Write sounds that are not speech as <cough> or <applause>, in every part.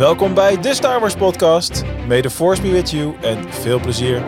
Welkom bij de Star Wars Podcast. May the Force be with you en veel plezier.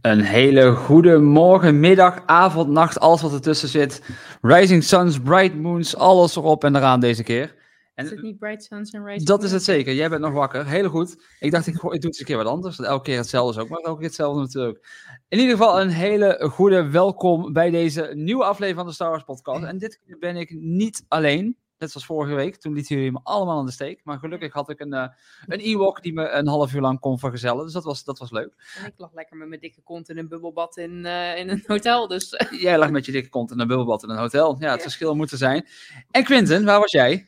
Een hele goede morgen, middag, avond, nacht, alles wat ertussen zit. Rising Suns, Bright Moons, alles erop en eraan deze keer. En Is het niet Bright Suns en Rising dat is het zeker. Jij bent nog wakker. Heel goed. Ik dacht, ik, doe het eens een keer wat anders. Elke keer hetzelfde is ook, maar elke keer hetzelfde natuurlijk. In ieder geval een hele goede welkom bij deze nieuwe aflevering van de Star Wars Podcast. En dit keer ben ik niet alleen. Net zoals vorige week. Toen lieten jullie me allemaal aan de steek. Maar gelukkig had ik een, eh, een Ewok die me een half uur lang kon vergezellen. Dus dat was, dat was leuk. En ik lag lekker met mijn dikke kont in een bubbelbad in, eh, in een hotel. Dus Jij lag met je dikke kont in een bubbelbad in een hotel. Ja, het verschil moet er zijn. En Quinten, waar was jij?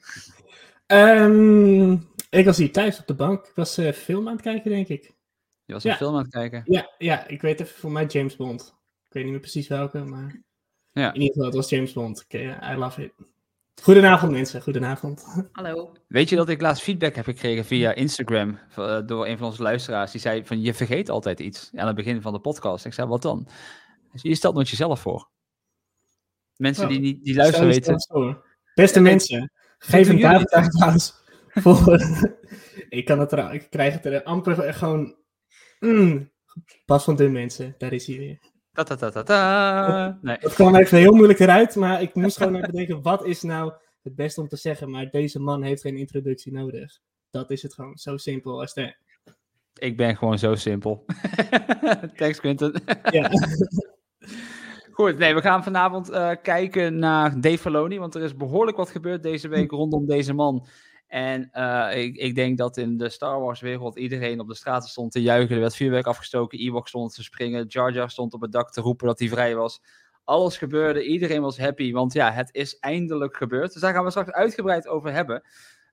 Ehm, ik was hier thuis op de bank. Ik was eh, film aan het kijken, denk ik. Je was een Ja. film aan het kijken. Ja, ja, ik weet even voor mij James Bond. Ik weet niet meer precies welke, maar Ja. in ieder geval, het was James Bond. Oké, I love it. Goedenavond mensen, goedenavond. <laughs> hallo. Weet je dat ik laatst feedback heb gekregen via Instagram eh, door een van onze luisteraars? Die zei van, je vergeet altijd iets aan het begin van de podcast. Ik zei, wat dan? Dus je stelt nooit jezelf voor. Mensen Oh, die, niet die luisteren weten... Beste mensen, geef een David applaus voor... <laughs> ik kan het er, ik krijg het er amper gewoon... Mm, pas van de mensen, daar is hij weer. Ta -ta -ta -ta -ta. Nee. Het kwam even heel moeilijk eruit, maar ik moest gewoon even denken, wat is nou het beste om te zeggen? Maar deze man heeft geen introductie nodig. Dat is het gewoon, zo simpel als dat. Ik ben gewoon zo simpel. <laughs> Thanks, Quinten. Ja. <laughs> Goed, nee, we gaan vanavond eh, kijken naar Dave Filoni, want er is behoorlijk wat gebeurd deze week rondom deze man. En eh, ik, ik denk dat in de Star Wars wereld iedereen op de straten stond te juichen. Er werd vuurwerk afgestoken, Ewok stond te springen, Jar Jar stond op het dak te roepen dat hij vrij was. Alles gebeurde, iedereen was happy, want ja, het is eindelijk gebeurd. Dus daar gaan we straks uitgebreid over hebben.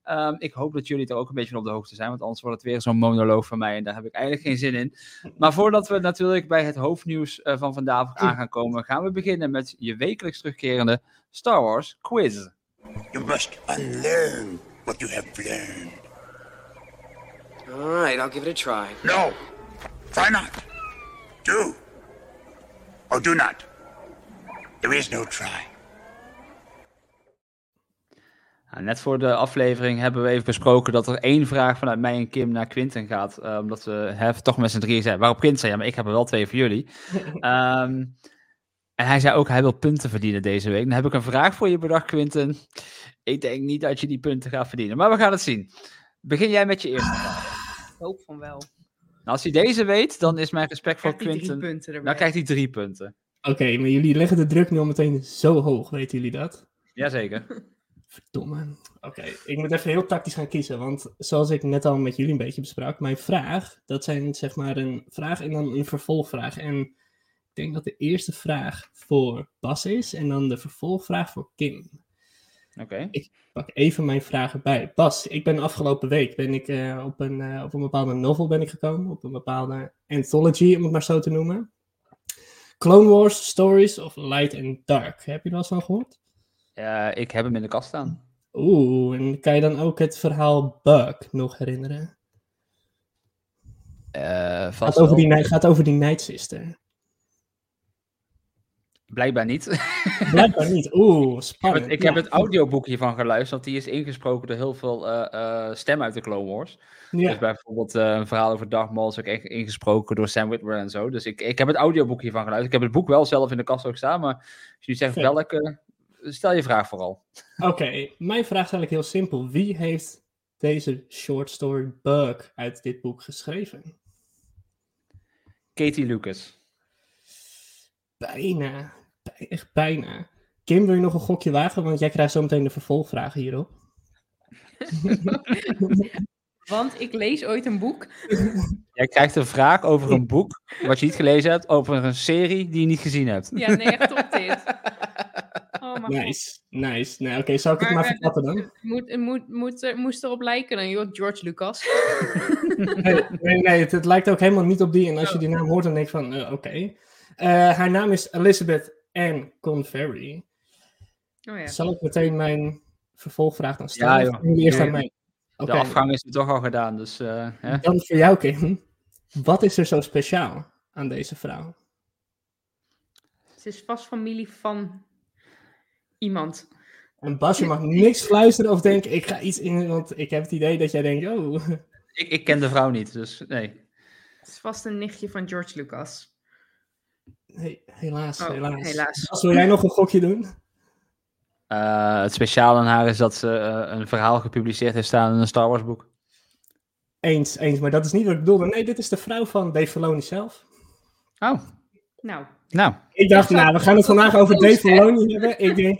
Ehm, ik hoop dat jullie er ook een beetje van op de hoogte zijn, want anders wordt het weer zo'n monoloog van mij en daar heb ik eigenlijk geen zin in. Maar voordat we natuurlijk bij het hoofdnieuws eh, van vandaag <clears throat> aan gaan komen, gaan we beginnen met je wekelijks terugkerende Star Wars quiz. You must unlearn what you have learned. All right, I'll give it a try. No, try not. Do. Or do not. There is no try. Nou, net voor de aflevering hebben we even besproken dat er één vraag vanuit mij en Kim naar Quinten gaat. eh, omdat we hè, toch met z'n drieën zijn. Waarop Quinten zei, ja, maar ik heb er wel twee voor jullie. <laughs> Ehm, en hij zei ook, hij wil punten verdienen deze week. Dan heb ik een vraag voor je bedacht, Quinten. Ik denk niet dat je die punten gaat verdienen. Maar we gaan het zien. Begin jij met je eerste vraag. Ik hoop van wel. Nou, als hij deze weet, dan is mijn respect voor Quinten. Dan krijgt hij drie punten. Oké, maar jullie leggen de druk nu al meteen zo hoog, weten jullie dat? Jazeker. Verdomme. Oké, ik moet even heel tactisch gaan kiezen, want zoals ik net al met jullie een beetje besprak, mijn vraag, dat zijn zeg maar een vraag en dan een vervolgvraag. En ik denk dat de eerste vraag voor Bas is en dan de vervolgvraag voor Kim. Oké. Ik pak even mijn vragen bij. Bas, ik ben afgelopen week ben ik, eh, op, een, eh, op een bepaalde novel ben ik gekomen. Op een bepaalde anthology, om het maar zo te noemen. Clone Wars Stories of Light and Dark. Heb je er wel eens van gehoord? Ja, ik heb hem in de kast staan. Oeh, en kan je dan ook het verhaal Bug nog herinneren? Gaat vast over, wel. die, gaat over die Night Sister. Blijkbaar niet. <laughs> Blijkbaar niet. Oeh, Ik heb spannend. het- ik heb het audioboek hiervan geluisterd, want die is ingesproken door heel veel eh, eh, stemmen uit de Clone Wars. Ja, Dus bijvoorbeeld een verhaal over Darth Maul is ook echt ingesproken door Sam Witwer en zo. Dus ik, ik heb het audioboek hiervan geluisterd. Ik heb het boek wel zelf in de kast ook staan, maar als jullie zeggen welke, stel je vraag vooral. Oké, mijn vraag is eigenlijk heel simpel. Wie heeft deze short story Bug uit dit boek geschreven? Katie Lucas. Bijna. Bij- Echt bijna. Kim, wil je nog een gokje wagen? Want jij krijgt zo meteen de vervolgvragen hierop. <laughs> Want ik lees ooit een boek. Jij krijgt een vraag over een boek wat je niet gelezen hebt, over een serie die je niet gezien hebt. Ja, nee, echt op dit. <laughs> Oh. Nice, nice. Nou, oké, zal ik het Maar, eh, verklappen dan? Moet, moet, moet, er- moest erop lijken dan, joh, George Lucas. <laughs> Nee, nee, nee het, het lijkt ook helemaal niet op die. En als je die naam hoort, dan denk je van, eh, oké. Eh, haar naam is Elizabeth Ann Convery. Oh ja. Zal ik meteen mijn vervolgvraag dan stellen? Ja, joh. eerst aan mij? Oké, De afgang is er toch al gedaan, dus... eh, hè? dan voor jou, Kim. Wat is er zo speciaal aan deze vrouw? Ze is vast familie van iemand. En Bas, je mag niks fluisteren of denken, ik ga iets in, want ik heb het idee dat jij denkt, oh, <laughs> Ik, ik ken de vrouw niet, dus nee. Het is vast een nichtje van George Lucas. nee, helaas, Oh, helaas. helaas. Bas, wil jij nog een gokje doen? Eh, het speciale aan haar is dat ze eh, een verhaal gepubliceerd heeft staan in een Star Wars boek. Eens, eens, maar dat is niet wat ik bedoelde. Nee, dit is de vrouw van Dave Filoni zelf. Oh, Nou, nou. Ik dacht, nou, we gaan het vandaag over Dave. Filoni hebben. Ik denk,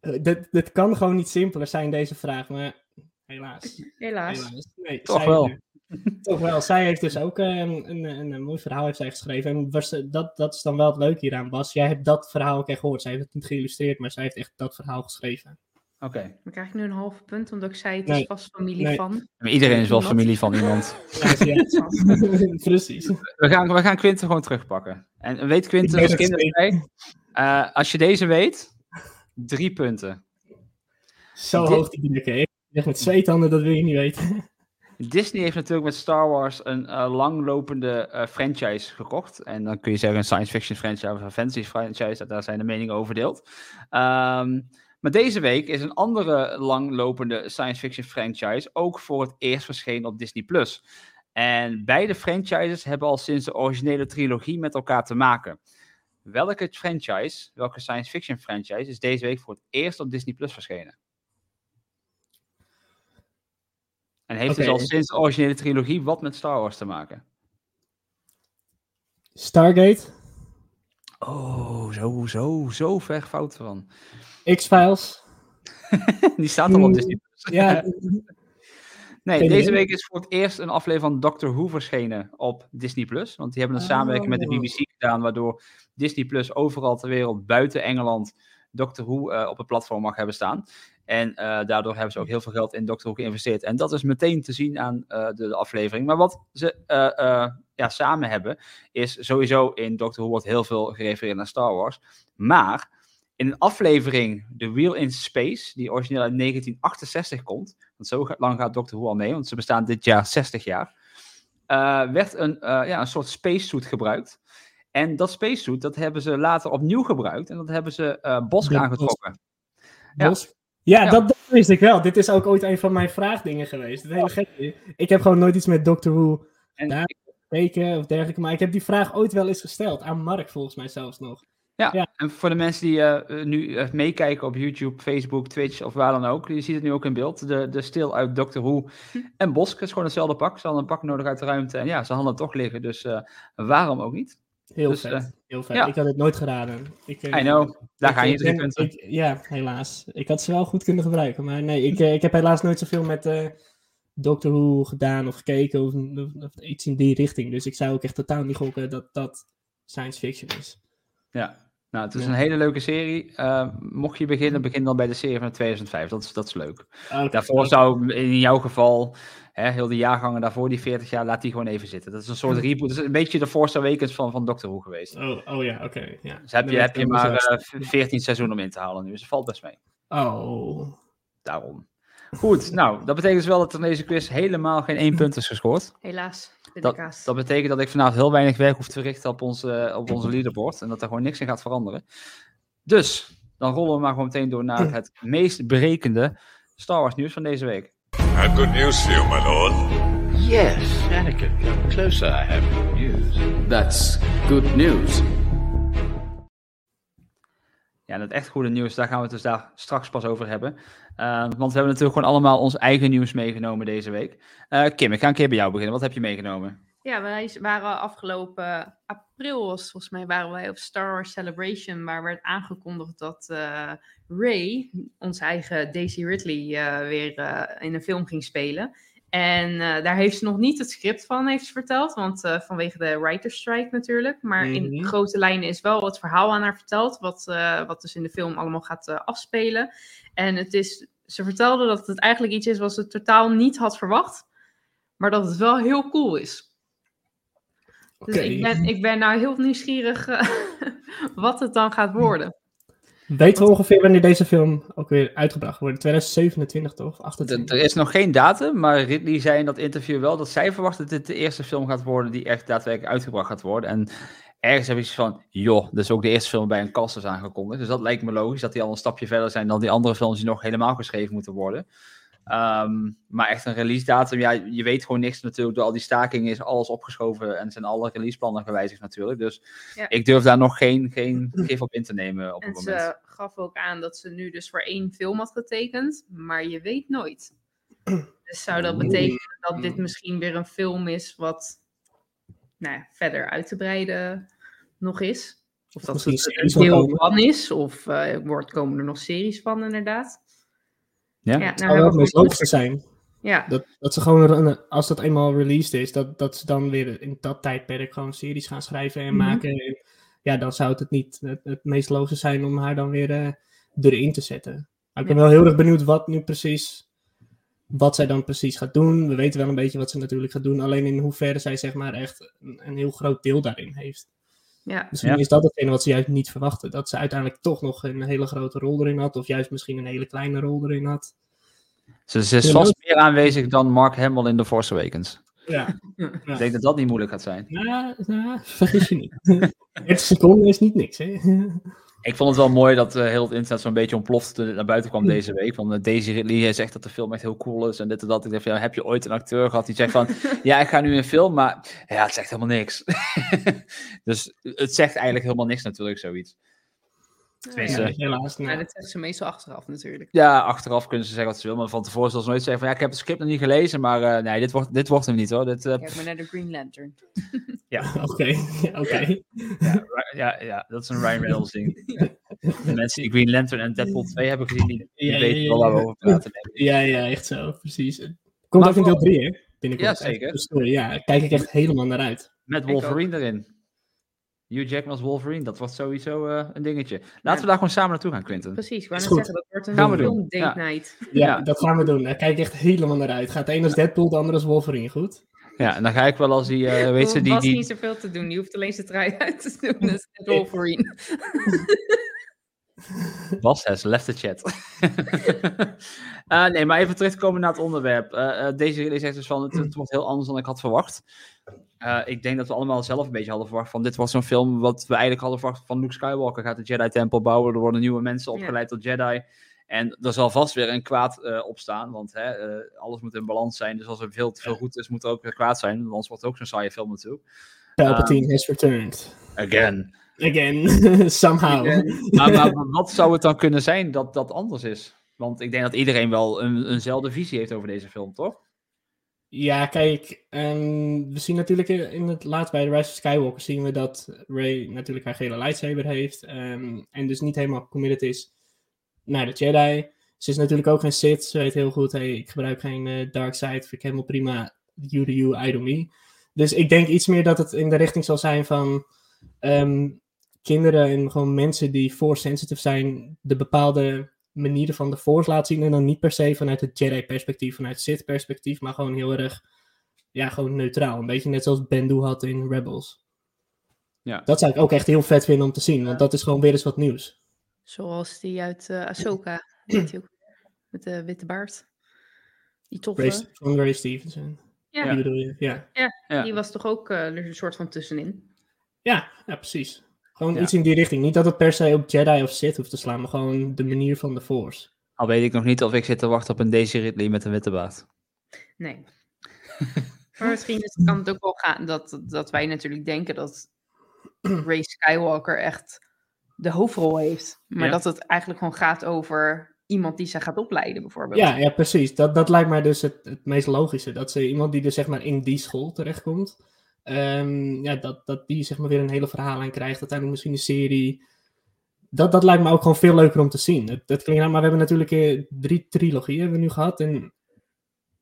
eh, dit, dit kan gewoon niet simpeler zijn, deze vraag, maar helaas. helaas. helaas. Nee, Toch zij- wel. Toch wel. Zij heeft dus ook eh, een, een, een, een mooi verhaal heeft zij geschreven. En was, eh, dat, dat is dan wel het leuke hieraan, Bas. Jij hebt dat verhaal ook echt gehoord. Zij heeft het niet geïllustreerd, maar zij heeft echt dat verhaal geschreven. Oké. Dan krijg ik nu een halve punt, omdat ik zei het Nee. is vast familie Nee. van. Maar Iedereen is wel Iemand. familie van iemand. <laughs> Ja, dus ja. <laughs> Precies. We gaan, we gaan Quinten gewoon terugpakken. En weet Quinten, als weet het kind zei, eh, als je deze weet, drie punten. Zo Dit- hoog die. Ik zeg met zweethanden, dat wil je niet weten. Disney heeft natuurlijk met Star Wars een eh, langlopende eh, franchise gekocht. En dan kun je zeggen een science fiction franchise of een fantasy franchise. Daar zijn de meningen over verdeeld. Ehm, maar deze week is een andere langlopende science fiction franchise ook voor het eerst verschenen op Disney+. Plus. En beide franchises hebben al sinds de originele trilogie met elkaar te maken. Welke franchise, welke science fiction franchise, is deze week voor het eerst op Disney Plus verschenen? En heeft dus Oké. al sinds de originele trilogie wat met Star Wars te maken. Stargate, Oh, zo, zo, zo ver fout van. X-Files. <laughs> Die staat al op Disney. Ja, <laughs> Nee, Geen deze week is voor het eerst een aflevering van Doctor Who verschenen op Disney Plus. Want die hebben een samenwerking met de Oh. BBC gedaan, waardoor Disney Plus overal ter wereld buiten Engeland Doctor Who eh, op het platform mag hebben staan. En eh, daardoor hebben ze ook heel veel geld in Doctor Who geïnvesteerd. En dat is meteen te zien aan eh, de, de aflevering. Maar wat ze eh, ja, samen hebben, is sowieso in Doctor Who wordt heel veel gerefereerd naar Star Wars. Maar in een aflevering, The Wheel in Space, die origineel uit 1968 komt, want zo lang gaat Doctor Who al mee, want ze bestaan dit jaar 60 jaar, werd een, ja, een soort spacesuit gebruikt. En dat spacesuit, dat hebben ze later opnieuw gebruikt en dat hebben ze Bosk Ja, aangetrokken. Ja. Ja, Ja. Dat, dat wist ik wel. Dit is ook ooit een van mijn vraagdingen geweest. Het hele gekke. Ik heb gewoon nooit iets met Doctor Who En Ja. gekeken of dergelijke. Maar ik heb die vraag ooit wel eens gesteld. Aan Mark volgens mij zelfs nog. En voor de mensen die eh, nu eh, meekijken op YouTube, Facebook, Twitch of waar dan ook, je ziet het nu ook in beeld. De, de stil uit Doctor Who en Bosk is gewoon hetzelfde pak. Ze hadden een pak nodig uit de ruimte en ja, ze hadden het toch liggen. Dus eh, waarom ook niet? Heel Dus, vet. eh, Heel vet. ja. Ik had het nooit geraden. Ik, eh, I know, daar ik- ga je drie punten. ik- ja, helaas. Ik had ze wel goed kunnen gebruiken. Maar nee, ik, eh, ik heb helaas nooit zoveel met Doctor Who gedaan of gekeken. Of, of- of iets in die richting. Dus ik zou ook echt totaal niet gokken dat dat science fiction is. Ja, nou, het is Ja. een hele leuke serie. Eh, mocht je beginnen, begin dan bij de serie van 2005. Dat is, dat is leuk. Oké, Daarvoor zou in jouw geval, hè, heel de jaargangen daarvoor, die 40 jaar, laat die gewoon even zitten. Dat is een soort reboot. Dat is een beetje de Force Awakens van, van Doctor Who geweest. Oh, oh ja, oké. ja. Dus heb je, heb je maar wel eh, 14 seizoenen om in te halen nu. Dus het valt best mee. Oh. Daarom. Goed, nou, dat betekent dus wel dat er in deze quiz helemaal geen één punt is gescoord. Helaas, Dat, dat betekent dat ik vanavond heel weinig werk hoef te verrichten op onze, op onze leaderboard. En dat er gewoon niks in gaat veranderen. Dus, dan rollen we maar gewoon meteen door naar het <clears throat> meest berekende Star Wars nieuws van deze week. I have good news for you, my lord. Yes, Anakin, come closer. I have good news. That's good news. Ja, en het echt goede nieuws, daar gaan we het dus daar straks pas over hebben. Eh, want we hebben natuurlijk gewoon allemaal ons eigen nieuws meegenomen deze week. Eh, Kim, ik ga een keer bij jou beginnen. Wat heb je meegenomen? Ja, wij waren afgelopen april, was, volgens mij, waren wij op Star Wars Celebration, waar werd aangekondigd dat eh Ray, onze eigen Daisy Ridley, eh, weer in een film ging spelen. En eh, daar heeft ze nog niet het script van, heeft ze verteld, want eh, vanwege de writer's strike natuurlijk. Maar in Mhm. grote lijnen is wel het verhaal aan haar verteld, wat, eh, wat dus in de film allemaal gaat afspelen. En het is, ze vertelde dat het eigenlijk iets is wat ze totaal niet had verwacht, maar dat het wel heel cool is. Dus ik, ben, ik ben nou heel nieuwsgierig <laughs> wat het dan gaat worden. Weten we ongeveer wanneer deze film ook weer uitgebracht wordt? 2027 toch? Er 28? er is nog geen datum, maar Ridley zei in dat interview wel dat zij verwacht dat dit de eerste film gaat worden die echt daadwerkelijk uitgebracht gaat worden. En ergens heb ik iets van, joh, dus ook de eerste film bij een kast is aangekondigd. Dus dat lijkt me logisch, dat die al een stapje verder zijn dan die andere films die nog helemaal geschreven moeten worden. Ehm, maar echt een release datum, ja, je weet gewoon niks natuurlijk. Door al die stakingen is alles opgeschoven en zijn alle releaseplannen gewijzigd natuurlijk. Dus Ja. ik durf daar nog geen, geen gif op in te nemen op En het moment. ze gaf ook aan dat ze nu dus voor één film had getekend, maar je weet nooit. Dus zou dat betekenen dat dit misschien weer een film is wat nou ja, verder uit te breiden nog is? Of dat het een deel van is, of eh, wordt, komen er nog series van inderdaad? Ja? Ja, Het nou zou wel het zijn. Ja, Dat, dat ze gewoon, een- als dat eenmaal released is, dat, dat ze dan weer in dat tijdperk gewoon series gaan schrijven en Mhm. maken. En ja, dan zou het, het niet het, het meest logische zijn om haar dan weer eh, erin te zetten. Maar ik ben wel heel erg benieuwd wat nu precies, wat zij dan precies gaat doen. We weten wel een beetje wat ze natuurlijk gaat doen, alleen in hoeverre zij zeg maar echt een, een heel groot deel daarin heeft. Ja. Misschien Ja. is dat hetgene wat ze juist niet verwachten. Dat ze uiteindelijk toch nog een hele grote rol erin had, of juist misschien een hele kleine rol erin had. Ze, ze is Ja, vast meer aanwezig dan Mark Hamill in The Force Awakens. Ja, <laughs> Ik denk dat dat niet moeilijk gaat zijn. Nou, nou, vergis je niet. <laughs> 30 seconden is niet niks, hè? Ik vond het wel mooi dat eh, heel het internet zo'n beetje ontplofte toen het naar buiten kwam deze week. Van eh, Daisy Ridley zegt dat de film echt heel cool is en dit en dat. Ik dacht van, ja, heb je ooit een acteur gehad die zegt van, <laughs> ja, ik ga nu een film, maar ja, het zegt helemaal niks. <laughs> dus het zegt eigenlijk helemaal niks natuurlijk, zoiets. Ja, ja, helaas. Maar Nou, dat zegt ze meestal achteraf natuurlijk. achteraf kunnen ze zeggen wat ze willen, maar van tevoren zullen ze nooit zeggen van, ja, ik heb het script nog niet gelezen, maar eh, nee, dit wordt, dit wordt hem niet hoor. Dit, eh, Kijk maar naar de Green Lantern. <laughs> Oké, <laughs> oké. ja, ja, dat is een Ryan Reynolds ding. De <laughs> mensen die Green Lantern en Deadpool 2 hebben gezien, die, die Ja, ja, weten ja, wel waar we ja. over praten. Ja, ja, echt zo, precies. Komt Maar ook in deel vooral- 3, hè? Binnenkort. Ja, zeker. Dus, sorry, ja, daar kijk ik echt helemaal naar uit. Met Wolverine erin. Hugh Jackman als Wolverine, dat wordt sowieso eh, een dingetje. Laten we daar gewoon samen naartoe gaan, Quinten. Precies, goed. zeggen, dat wordt een Gaan we film doen. date Ja. night. Ja, Ja. dat gaan we doen. Daar kijk ik echt helemaal naar uit. Gaat de een als Deadpool, de ander als Wolverine, goed? Ja, en dan ga ik wel als die, eh weet ze, die... was die niet zoveel te doen, die hoeft alleen zijn trui uit te doen. Dat is net Wolverine. <laughs> was het, left the chat. <laughs> Eh, nee, maar even terugkomen naar het onderwerp. Eh, eh, deze release zegt dus van, het, het wordt heel anders dan ik had verwacht. Eh, ik denk dat we allemaal zelf een beetje hadden verwacht van, dit was zo'n film wat we eigenlijk hadden verwacht van Luke Skywalker gaat de Jedi-tempel bouwen, er worden nieuwe mensen Ja. opgeleid tot Jedi. En er zal vast weer een kwaad eh, opstaan, want hè, eh, alles moet in balans zijn. Dus als er veel te veel goed is, moet er ook weer kwaad zijn. Want anders wordt het ook zo'n saaie film natuurlijk. Palpatine has returned. Again. Again, <laughs> somehow. Maar, maar wat zou het dan kunnen zijn dat dat anders is? Want ik denk dat iedereen wel een, eenzelfde visie heeft over deze film, toch? Ja, kijk, ehm, we zien natuurlijk in in het laatst bij The Rise of Skywalker zien we dat Rey natuurlijk haar gele lightsaber heeft. ehm, en dus niet helemaal committed is naar de Jedi. Ze is natuurlijk ook geen Sith. Ze weet heel goed, hey, ik gebruik geen eh, dark side. Vind ik helemaal prima. You do you, I do me. Dus ik denk iets meer dat het in de richting zal zijn van ehm, kinderen en gewoon mensen die force sensitive zijn, de bepaalde manieren van de Force laat zien. En dan niet per se vanuit het Jedi-perspectief, vanuit Sith-perspectief, maar gewoon heel erg, ja, gewoon neutraal. Een beetje net zoals Bendu had in Rebels. Ja. Dat zou ik ook echt heel vet vinden om te zien, want dat is gewoon weer eens wat nieuws. Zoals die uit eh Ahsoka. <clears throat> Weet je ook, met de witte baard. Die toffe. Ray, van Ray Stevenson. Ja. Die bedoel je? Ja. Ja. Die was toch ook eh, er een soort van tussenin. Ja, ja, precies. Gewoon Ja. iets in die richting. Niet dat het per se op Jedi of Sith hoeft te slaan, maar gewoon de manier van de Force. Al weet ik nog niet of ik zit te wachten op een Daisy Ridley met een witte baard. Nee. <laughs> maar misschien is, kan het ook wel gaan dat, dat wij natuurlijk denken dat <clears throat> Ray Skywalker echt de hoofdrol heeft. Maar Ja. dat het eigenlijk gewoon gaat over iemand die ze gaat opleiden, bijvoorbeeld. Ja, ja precies. Dat, dat lijkt mij dus het, het meest logische. Dat ze iemand die dus zeg maar in die school terechtkomt, ehm, ja, dat, dat die zeg maar weer een hele verhaallijn krijgt. Uiteindelijk misschien een serie. Dat, dat lijkt me ook gewoon veel leuker om te zien. Het, het klinkt, raar, maar we hebben natuurlijk eh, drie trilogieën hebben we nu gehad. En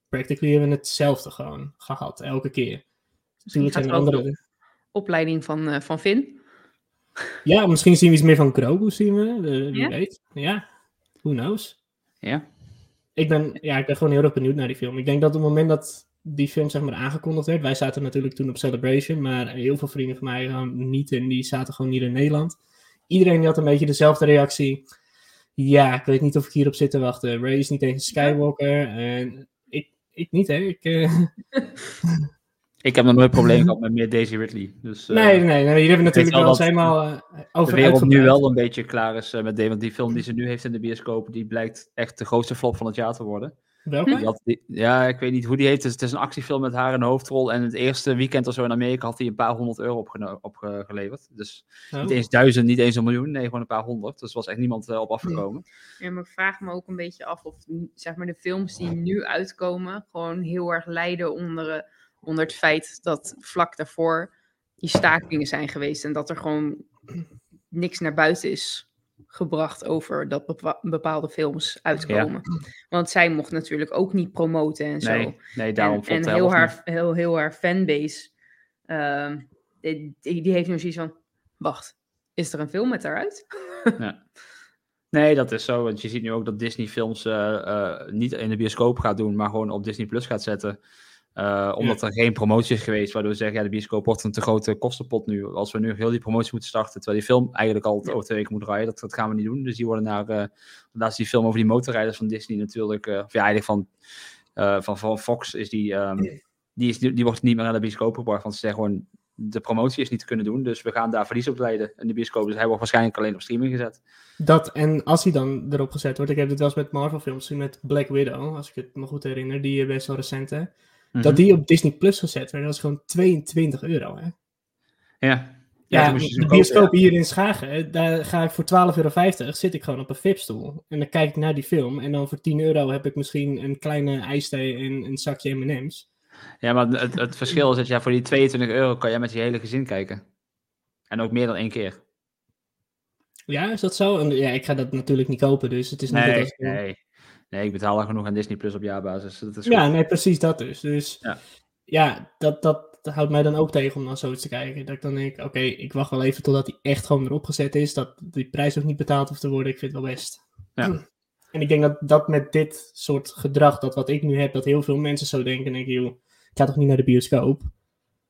practically hebben we hetzelfde gewoon gehad, elke keer. Natuurlijk zijn er andere... Opleiding van, eh, van Finn. Ja, misschien zien we iets meer van Grogu, zien we. eh, wie weet. Ja, who knows. Ja? Ik ben, ja, ik ben gewoon heel erg benieuwd naar die film. Ik denk dat op het moment dat die film zeg maar aangekondigd werd, wij zaten natuurlijk toen op Celebration, maar heel veel vrienden van mij gaan niet en die zaten gewoon hier in Nederland. iedereen die had een beetje dezelfde reactie. Ja, ik weet niet of ik hierop zit te wachten. Ray is niet eens Skywalker. En ik, ik niet, hè. Ik, eh, <laughs> Ik heb nog nooit problemen gehad met meer Daisy Ridley. Dus, eh, nee, nee, nee, hier hebben we natuurlijk wel eens dat helemaal de over wereld nu wel een beetje klaar is met die, want die film die ze nu heeft in de bioscoop, die blijkt echt de grootste flop van het jaar te worden. Welke? Die had die- ja, ik weet niet hoe die heet. Het is, het is een actiefilm met haar in de hoofdrol. En het eerste weekend of zo in Amerika had hij een paar honderd euro opgeleverd. Dus Oh. niet eens duizend, niet eens een miljoen. Nee, gewoon een paar honderd. Dus er was echt niemand eh, op afgekomen. Ja, maar ik vraag me ook een beetje af of zeg maar, de films die nu uitkomen gewoon heel erg lijden onder, eh, onder het feit dat vlak daarvoor die stakingen zijn geweest en dat er gewoon niks naar buiten is gebracht over dat bepa- bepaalde films uitkomen. Want zij mocht natuurlijk ook niet promoten en zo. Nee, nee daarom en, en heel haar, heel, heel haar fanbase, ehm, die, die heeft nu zoiets van, wacht, is er een film met haar uit? <laughs> Nee, dat is zo. Want je ziet nu ook dat Disney films eh, eh, niet in de bioscoop gaat doen, maar gewoon op Disney Plus gaat zetten. Eh, omdat er geen promotie is geweest, waardoor we zeggen, ja, de bioscoop wordt een te grote kostenpot nu. Als we nu heel die promotie moeten starten, terwijl die film eigenlijk al over twee weken moet draaien, dat, dat gaan we niet doen. Dus die worden naar, eh daar is die film over die motorrijders van Disney natuurlijk, eh, of ja, eigenlijk van, eh, van, van Fox is die, ehm, die, is, die, die wordt niet meer naar de bioscoop gebracht, want ze zeggen gewoon, de promotie is niet te kunnen doen, dus we gaan daar verlies op leiden in de bioscoop. Dus hij wordt waarschijnlijk alleen op streaming gezet. Dat, en als hij dan erop gezet wordt, ik heb dit wel eens met Marvel films met Black Widow, als ik het me goed herinner, die eh, best wel recent hè. Mhm. Dat die op Disney Plus gezet werd, dat is gewoon 22 euro hè. Ja, Ja, ze de bioscoop hier in Schagen, daar ga ik voor 12,50 euro, zit ik gewoon op een VIP-stoel. En dan kijk ik naar die film en dan voor 10 euro heb ik misschien een kleine ijsthee en een zakje M&M's. Ja, maar het, het verschil is dat ja, voor die 22 euro kan jij met je hele gezin kijken. En ook meer dan één keer. Ja, is dat zo? En, ja, ik ga dat natuurlijk niet kopen, dus het is niet dat Nee, als ik- nee. Nee, ik betaal al genoeg aan Disney Plus op jaarbasis. Dat is Ja, goed. nee, precies dat dus. Dus Ja. ja, dat, dat houdt mij dan ook tegen om dan zoiets te kijken. Dat ik dan denk, oké, ik wacht wel even totdat hij echt gewoon erop gezet is. Dat die prijs ook niet betaald hoeft te worden. Ik vind het wel best. Ja. En ik denk dat, dat met dit soort gedrag, dat wat ik nu heb, dat heel veel mensen zo denken. denk ik, joh, ik ga toch niet naar de bioscoop?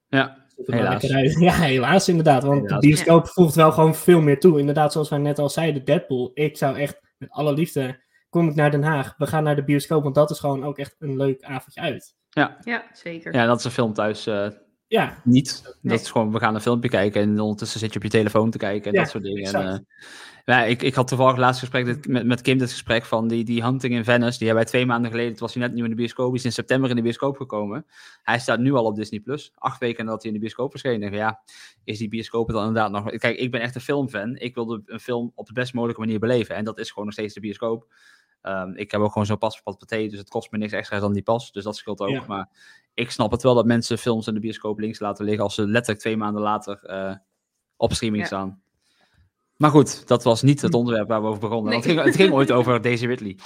Ja, Helaas. <laughs> Ja, helaas inderdaad. Want Helaas. de bioscoop voegt wel gewoon veel meer toe. Inderdaad, zoals wij net al zeiden, Deadpool. Ik zou echt, met alle liefde, kom ik naar Den Haag. We gaan naar de bioscoop, want dat is gewoon ook echt een leuk avondje uit. Ja, zeker. ja, dat is een film thuis eh, Ja, niet. Nee. Dat is gewoon, we gaan een filmpje kijken en ondertussen zit je op je telefoon te kijken en Ja, dat soort dingen. En, exact. eh, ja, ik, ik had toevallig laatst gesprek dit- met, met Kim dit gesprek van die, die Hunting in Venice. Die hebben wij twee maanden geleden, toen was hij net nieuw in de bioscoop, die is in september in de bioscoop gekomen. Hij staat nu al op Disney Plus, acht weken nadat hij in de bioscoop verscheen. Denk, ja, is die bioscoop het dan inderdaad nog... Kijk, ik ben echt een filmfan. Ik wilde een film op de best mogelijke manier beleven. En dat is gewoon nog steeds de bioscoop. Ehm, ik heb ook gewoon zo'n pas voor paté, dus het kost me niks extra dan die pas. Dus dat scheelt ook. Ja. Maar ik snap het wel dat mensen films in de bioscoop links laten liggen als ze letterlijk twee maanden later eh, op streaming Ja. staan. Maar goed, dat was niet het onderwerp waar we over begonnen. Nee. Het, ging, het ging ooit over Daisy Ridley.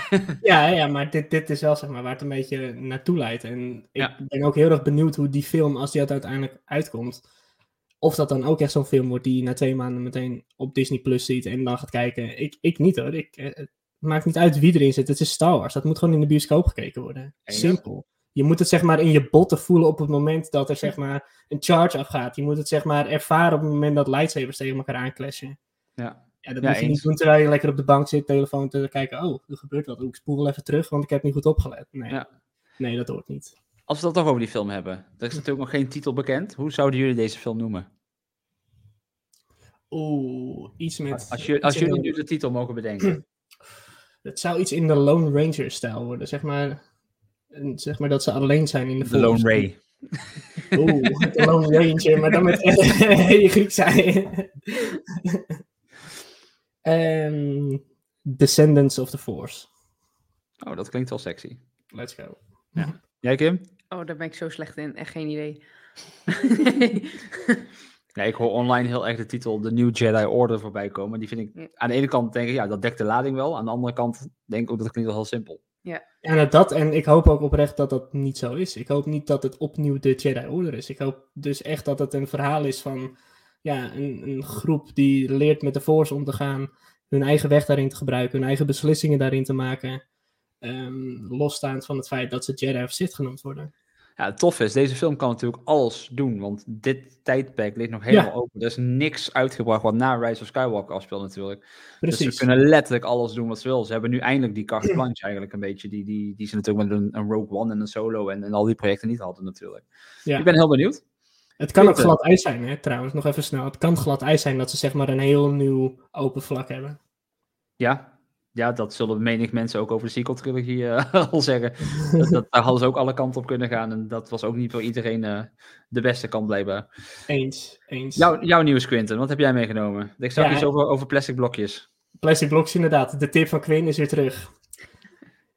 <laughs> Ja, ja maar dit, dit is wel zeg maar, waar het een beetje naartoe leidt. En ik Ja. ben ook heel erg benieuwd hoe die film, als die uiteindelijk uitkomt, of dat dan ook echt zo'n film wordt die je na twee maanden meteen op Disney Plus ziet en dan gaat kijken. Ik, ik niet hoor. Ik, eh, maakt niet uit wie erin zit. Het is Star Wars. Dat moet gewoon in de bioscoop gekeken worden. Simpel. Je moet het zeg maar in je botten voelen op het moment dat er zeg maar een charge afgaat. Je moet het zeg maar ervaren op het moment dat lightsabers tegen elkaar aanclashen. Ja. Ja, dat Ja, moet je eens. niet doen terwijl je lekker op de bank zit, telefoon te kijken. Oh, er gebeurt wat. Oeh, ik spoel wel even terug, want ik heb niet goed opgelet. Nee, Ja. nee dat hoort niet. Als we dat toch over die film hebben. Er is natuurlijk nog geen titel bekend. Hoe zouden jullie deze film noemen? Oeh, iets met... Als, je, jullie nu de titel mogen bedenken. <clears throat> Het zou iets in de Lone Ranger-stijl worden. Zeg maar, zeg maar dat ze alleen zijn in de The Lone. Ray. Oeh, <laughs> de Lone Ranger, maar dan met <laughs> je Griek zijn. <laughs> Ehm, Descendants of the Force. Oh, dat klinkt wel sexy. Let's go. Jij, Kim? Oh, daar ben ik zo slecht in. Echt geen idee. Ja, ik hoor online heel erg de titel The New Jedi Order voorbij komen. Die vind ik Ja. aan de ene kant denk ik, ja, dat dekt de lading wel. Aan de andere kant denk ik ook dat klinkt wel heel simpel. Ja, nou, dat en ik hoop ook oprecht dat dat niet zo is. Ik hoop niet dat het opnieuw de Jedi Order is. Ik hoop dus echt dat het een verhaal is van ja, een, een groep die leert met de Force om te gaan, hun eigen weg daarin te gebruiken, hun eigen beslissingen daarin te maken, ehm, losstaand van het feit dat ze Jedi of Sith genoemd worden. Ja, het tof is, deze film kan natuurlijk alles doen, want dit tijdperk ligt nog helemaal Ja. open. Er is niks uitgebracht wat na Rise of Skywalker afspeelt natuurlijk. Dus Precies. ze kunnen letterlijk alles doen wat ze willen. Ze hebben nu eindelijk die carte blanche eigenlijk een beetje, die, die, die ze natuurlijk met een, een Rogue One en een Solo en, en al die projecten niet hadden natuurlijk. Ja. Ik ben heel benieuwd. Het kan ook glad ijs zijn, hè, trouwens. Nog even snel. Het kan glad ijs zijn dat ze zeg maar een heel nieuw open vlak hebben. Ja, ja dat zullen menig mensen ook over de sequel-trilogie eh, <laughs> al zeggen. dat, dat, daar hadden ze ook alle kanten op kunnen gaan en dat was ook niet voor iedereen eh, de beste kant blijkbaar. Eens, eens. Jouw, jouw nieuws, Quinten, wat heb jij meegenomen? Ik zag Ja, iets over, over plastic blokjes. Plastic blocks inderdaad. De tip van Quinn is weer terug.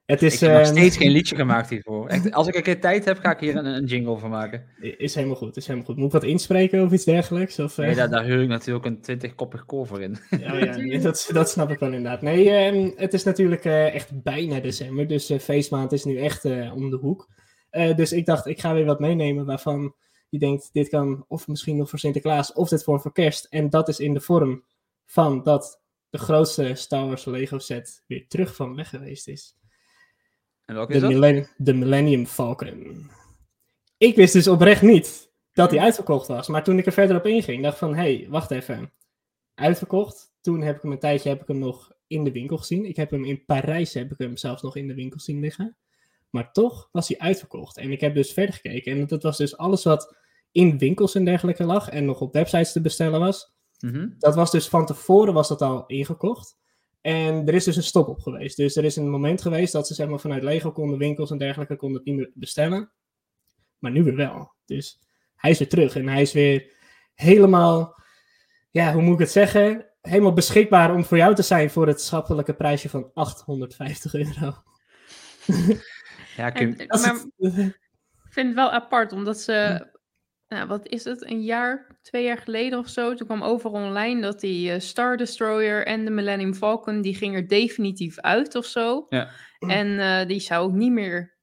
Het is, ik heb nog ehm, steeds geen liedje gemaakt hiervoor. Echt, als ik een keer tijd heb, ga ik hier een, een jingle van maken. is helemaal goed, is helemaal goed. Moet ik wat inspreken of iets dergelijks? Of, eh? Nee, daar, daar huur ik natuurlijk een 20-koppig koor voor in. Oh ja, nee, <laughs> dat, dat snap ik wel inderdaad. Nee, ehm, het is natuurlijk eh, echt bijna december, dus eh, feestmaand is nu echt eh, om de hoek. Eh, dus ik dacht, ik ga weer wat meenemen waarvan je denkt, dit kan of misschien nog voor Sinterklaas, of dit voor voor kerst. En dat is in de vorm van dat de grootste Star Wars Lego set weer terug van weg geweest is. En welke De, is de Millennium Falcon. Ik wist dus oprecht niet dat die uitverkocht was. Maar toen ik er verder op inging, dacht van, hé, hey, wacht even. Uitverkocht. Toen heb ik hem een tijdje heb ik hem nog in de winkel gezien. Ik heb hem in Parijs heb ik hem zelfs nog in de winkel zien liggen. Maar toch was hij uitverkocht. En ik heb dus verder gekeken. En dat was dus alles wat in winkels en dergelijke lag. En nog op websites te bestellen was. Mhm. Dat was dus van tevoren was dat al ingekocht. En er is dus een stop op geweest. Dus er is een moment geweest dat ze zeg maar, vanuit Lego konden, winkels en dergelijke, konden het niet meer bestellen. Maar nu weer wel. Dus hij is weer terug. En hij is weer helemaal, ja, hoe moet ik het zeggen? Helemaal beschikbaar om voor jou te zijn voor het schappelijke prijsje van 850 euro. Ja, maar ik vind het wel apart, omdat ze, nou, wat is het, een jaar, twee jaar geleden of zo, toen kwam over online dat die eh, Star Destroyer en de Millennium Falcon, die ging er definitief uit of zo. Ja. En eh, die zou ook niet meer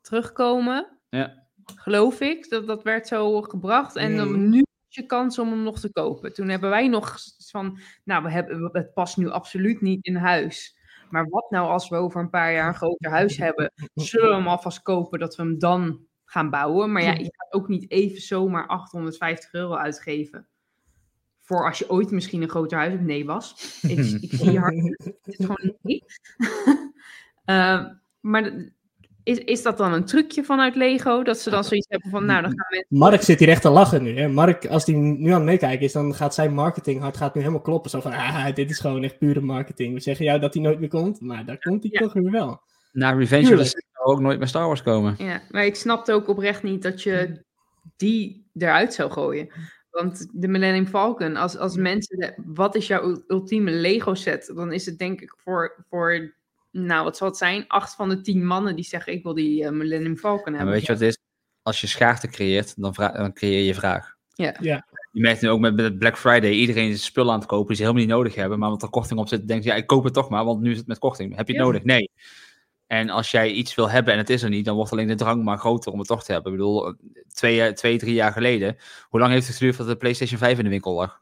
terugkomen, Ja. geloof ik. Dat, dat werd zo gebracht. En dan Mm. nu is je kans om hem nog te kopen. Toen hebben wij nog van, nou, we hebben, het past nu absoluut niet in huis. Maar wat nou als we over een paar jaar een groter huis hebben? Zullen we hem alvast kopen dat we hem dan gaan bouwen? Maar ja, je gaat ook niet even zomaar 850 euro uitgeven. Voor als je ooit misschien een groter huis hebt. Nee, was. Ik, <laughs> ik zie je hard. Het is gewoon niet. <laughs> Eh, maar is, is dat dan een trucje vanuit Lego? Dat ze dan zoiets hebben van, nou, dan gaan mensen... Mark zit hier echt te lachen nu. Hè? Mark, als hij nu aan het meekijken is, dan gaat zijn marketinghart gaat nu helemaal kloppen. Zo van, ah, dit is gewoon echt pure marketing. We zeggen jou dat hij nooit meer komt, maar daar komt hij Ja. toch weer wel. na Revenge of the Sith zou ook nooit meer Star Wars komen. Ja, maar ik snapte ook oprecht niet dat je die eruit zou gooien. Want de Millennium Falcon, als, als mensen, de- wat is jouw ul- ultieme Lego set? Dan is het denk ik voor, voor nou wat zal het zijn, acht van de tien mannen die zeggen ik wil die eh, Millennium Falcon Ja, hebben. maar weet je wat het is? Als je schaarste creëert, dan, dan creëer je vraag. Ja. Ja. Je merkt nu ook met, met Black Friday, iedereen is spullen aan het kopen die ze helemaal niet nodig hebben. Maar omdat er korting op zit, denk je, ja, ik koop het toch maar, want nu is het met korting. Heb je het Ja. nodig? Nee. En als jij iets wil hebben en het is er niet, dan wordt alleen de drang maar groter om het toch te hebben. Ik bedoel, twee, jaar- twee drie jaar geleden, hoe lang heeft het geduurd dat de PlayStation 5 in de winkel lag?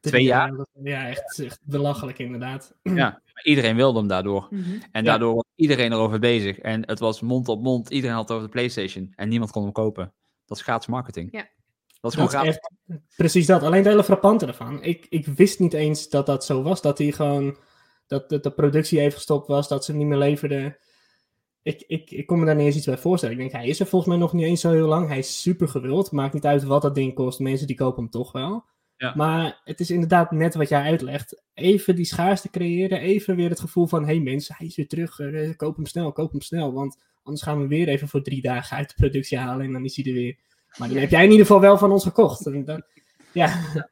Twee jaar? Ja, echt, echt belachelijk inderdaad. Ja, maar iedereen wilde hem daardoor. Mhm. En Ja. daardoor was iedereen erover bezig. En het was mond op mond. Iedereen had het over de PlayStation. En niemand kon hem kopen. Dat is gratis marketing. Ja. Dat is gewoon Dat is gratis. echt, precies dat. Alleen het hele frappante ervan. Ik, ik wist niet eens dat dat zo was. Dat hij gewoon. Dat, dat de productie even gestopt was. Dat ze niet meer leverden. Ik, ik, ik kon me daar niet eens iets bij voorstellen. Ik denk, hij is er volgens mij nog niet eens zo heel lang. Hij is super gewild. Maakt niet uit wat dat ding kost. Mensen die kopen hem toch wel. Ja. Maar het is inderdaad net wat jij uitlegt. Even die schaarste creëren. Even weer het gevoel van: hé hey mensen, hij is weer terug. eh, koop hem snel, koop hem snel. Want anders gaan we hem weer even voor drie dagen uit de productie halen. En dan is hij er weer. Maar dan heb jij in ieder geval wel van ons gekocht. En dan- ja, Ja.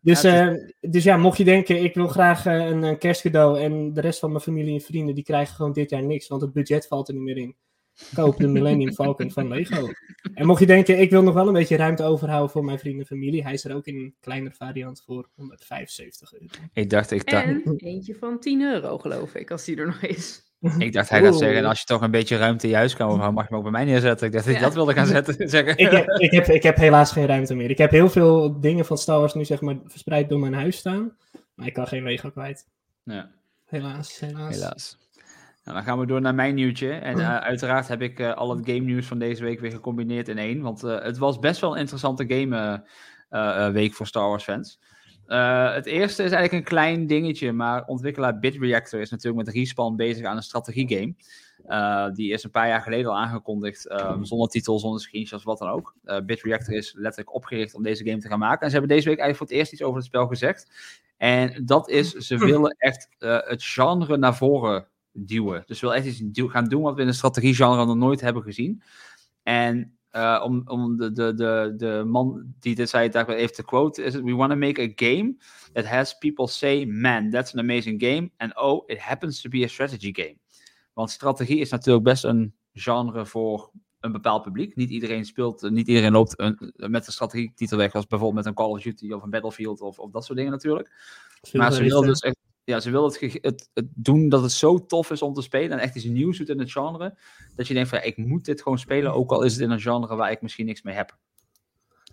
Dus, Ja, eh, dus ja, mocht je denken, ik wil graag eh, een, een kerstcadeau en de rest van mijn familie en vrienden, die krijgen gewoon dit jaar niks, want het budget valt er niet meer in. Koop de Millennium <laughs> Falcon van Lego. En mocht je denken, ik wil nog wel een beetje ruimte overhouden voor mijn vrienden en familie, hij is er ook in een kleinere variant voor 175 euro. Ik dacht, ik dacht, En eentje van 10 euro, geloof ik, als die er nog is. Ik dacht hij gaat zeggen, als je toch een beetje ruimte in je huis mag je hem ook bij mij neerzetten. Ik dacht dat Ja. dat wilde gaan <laughs> zetten. zeggen. Ik heb, ik, heb, ik heb helaas geen ruimte meer. Ik heb heel veel dingen van Star Wars nu zeg maar verspreid door mijn huis staan, maar ik kan geen Lego kwijt. Ja, Helaas, helaas. helaas. Nou, dan gaan we door naar mijn nieuwtje. En uh, uiteraard heb ik uh, al het game nieuws van deze week weer gecombineerd in één. Want uh, het was best wel een interessante game week voor Star Wars fans. Het eerste is eigenlijk een klein dingetje, maar ontwikkelaar BitReactor is natuurlijk met Respawn bezig aan een strategiegame. die is een paar jaar geleden al aangekondigd, um, zonder titel, zonder screenshots, wat dan ook. BitReactor is letterlijk opgericht om deze game te gaan maken. En ze hebben deze week eigenlijk voor het eerst iets over het spel gezegd. En dat is, ze willen echt het genre naar voren duwen. Dus wil echt iets gaan doen wat we in de strategiegenre nog nooit hebben gezien. En uh, om, om de, de, de, de man die dit zei, daar even te quote, is it, we want to make a game that has people say, man, that's an amazing game. And oh, it happens to be a strategy game. Want strategie is natuurlijk best een genre voor een bepaald publiek. Niet iedereen speelt, niet iedereen loopt een, met een strategietitel weg, als bijvoorbeeld met een Call of Duty of een Battlefield of, of dat soort dingen natuurlijk. maar ze willen dus echt ja, ze wil het, het, het, doen dat het zo tof is om te spelen en echt iets nieuws doet in het genre, dat je denkt van ja, ik moet dit gewoon spelen, ook al is het in een genre waar ik misschien niks mee heb.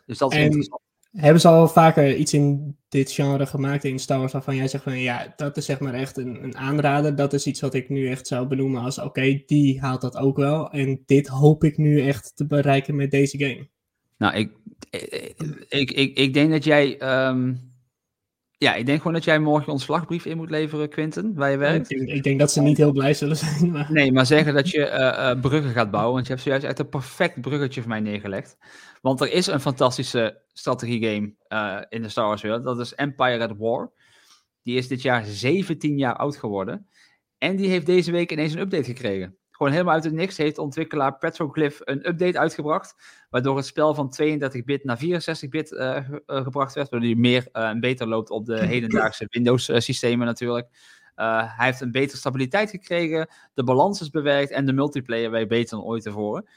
Dus dat is en interessant. Hebben ze al vaker iets in dit genre gemaakt in Star Wars waarvan jij zegt van ja, dat is zeg maar echt een, een aanrader. Dat is iets wat ik nu echt zou benoemen als oké, die haalt dat ook wel. En dit hoop ik nu echt te bereiken met deze game. Nou, ik, ik, ik, ik denk dat jij ehm, ja, ik denk gewoon dat jij morgen je ontslagbrief in moet leveren, Quinten, waar je werkt. Ik denk, ik denk dat ze niet heel blij zullen zijn. Maar... Nee, maar zeggen dat je uh, bruggen gaat bouwen, want je hebt zojuist echt een perfect bruggetje voor mij neergelegd. Want er is een fantastische strategiegame uh, in de Star Wars wereld, dat is Empire at War. Die is dit jaar 17 jaar oud geworden. En die heeft deze week ineens een update gekregen gewoon helemaal uit het niks heeft ontwikkelaar Petroglyph een update uitgebracht. Waardoor het spel van 32-bit naar 64-bit uh, eh, uh, gebracht werd. Waardoor hij meer uh, en beter loopt op de <laughs> hedendaagse Windows-systemen natuurlijk. hij heeft een betere stabiliteit gekregen. De balans is bewerkt en de multiplayer werkt beter dan ooit tevoren.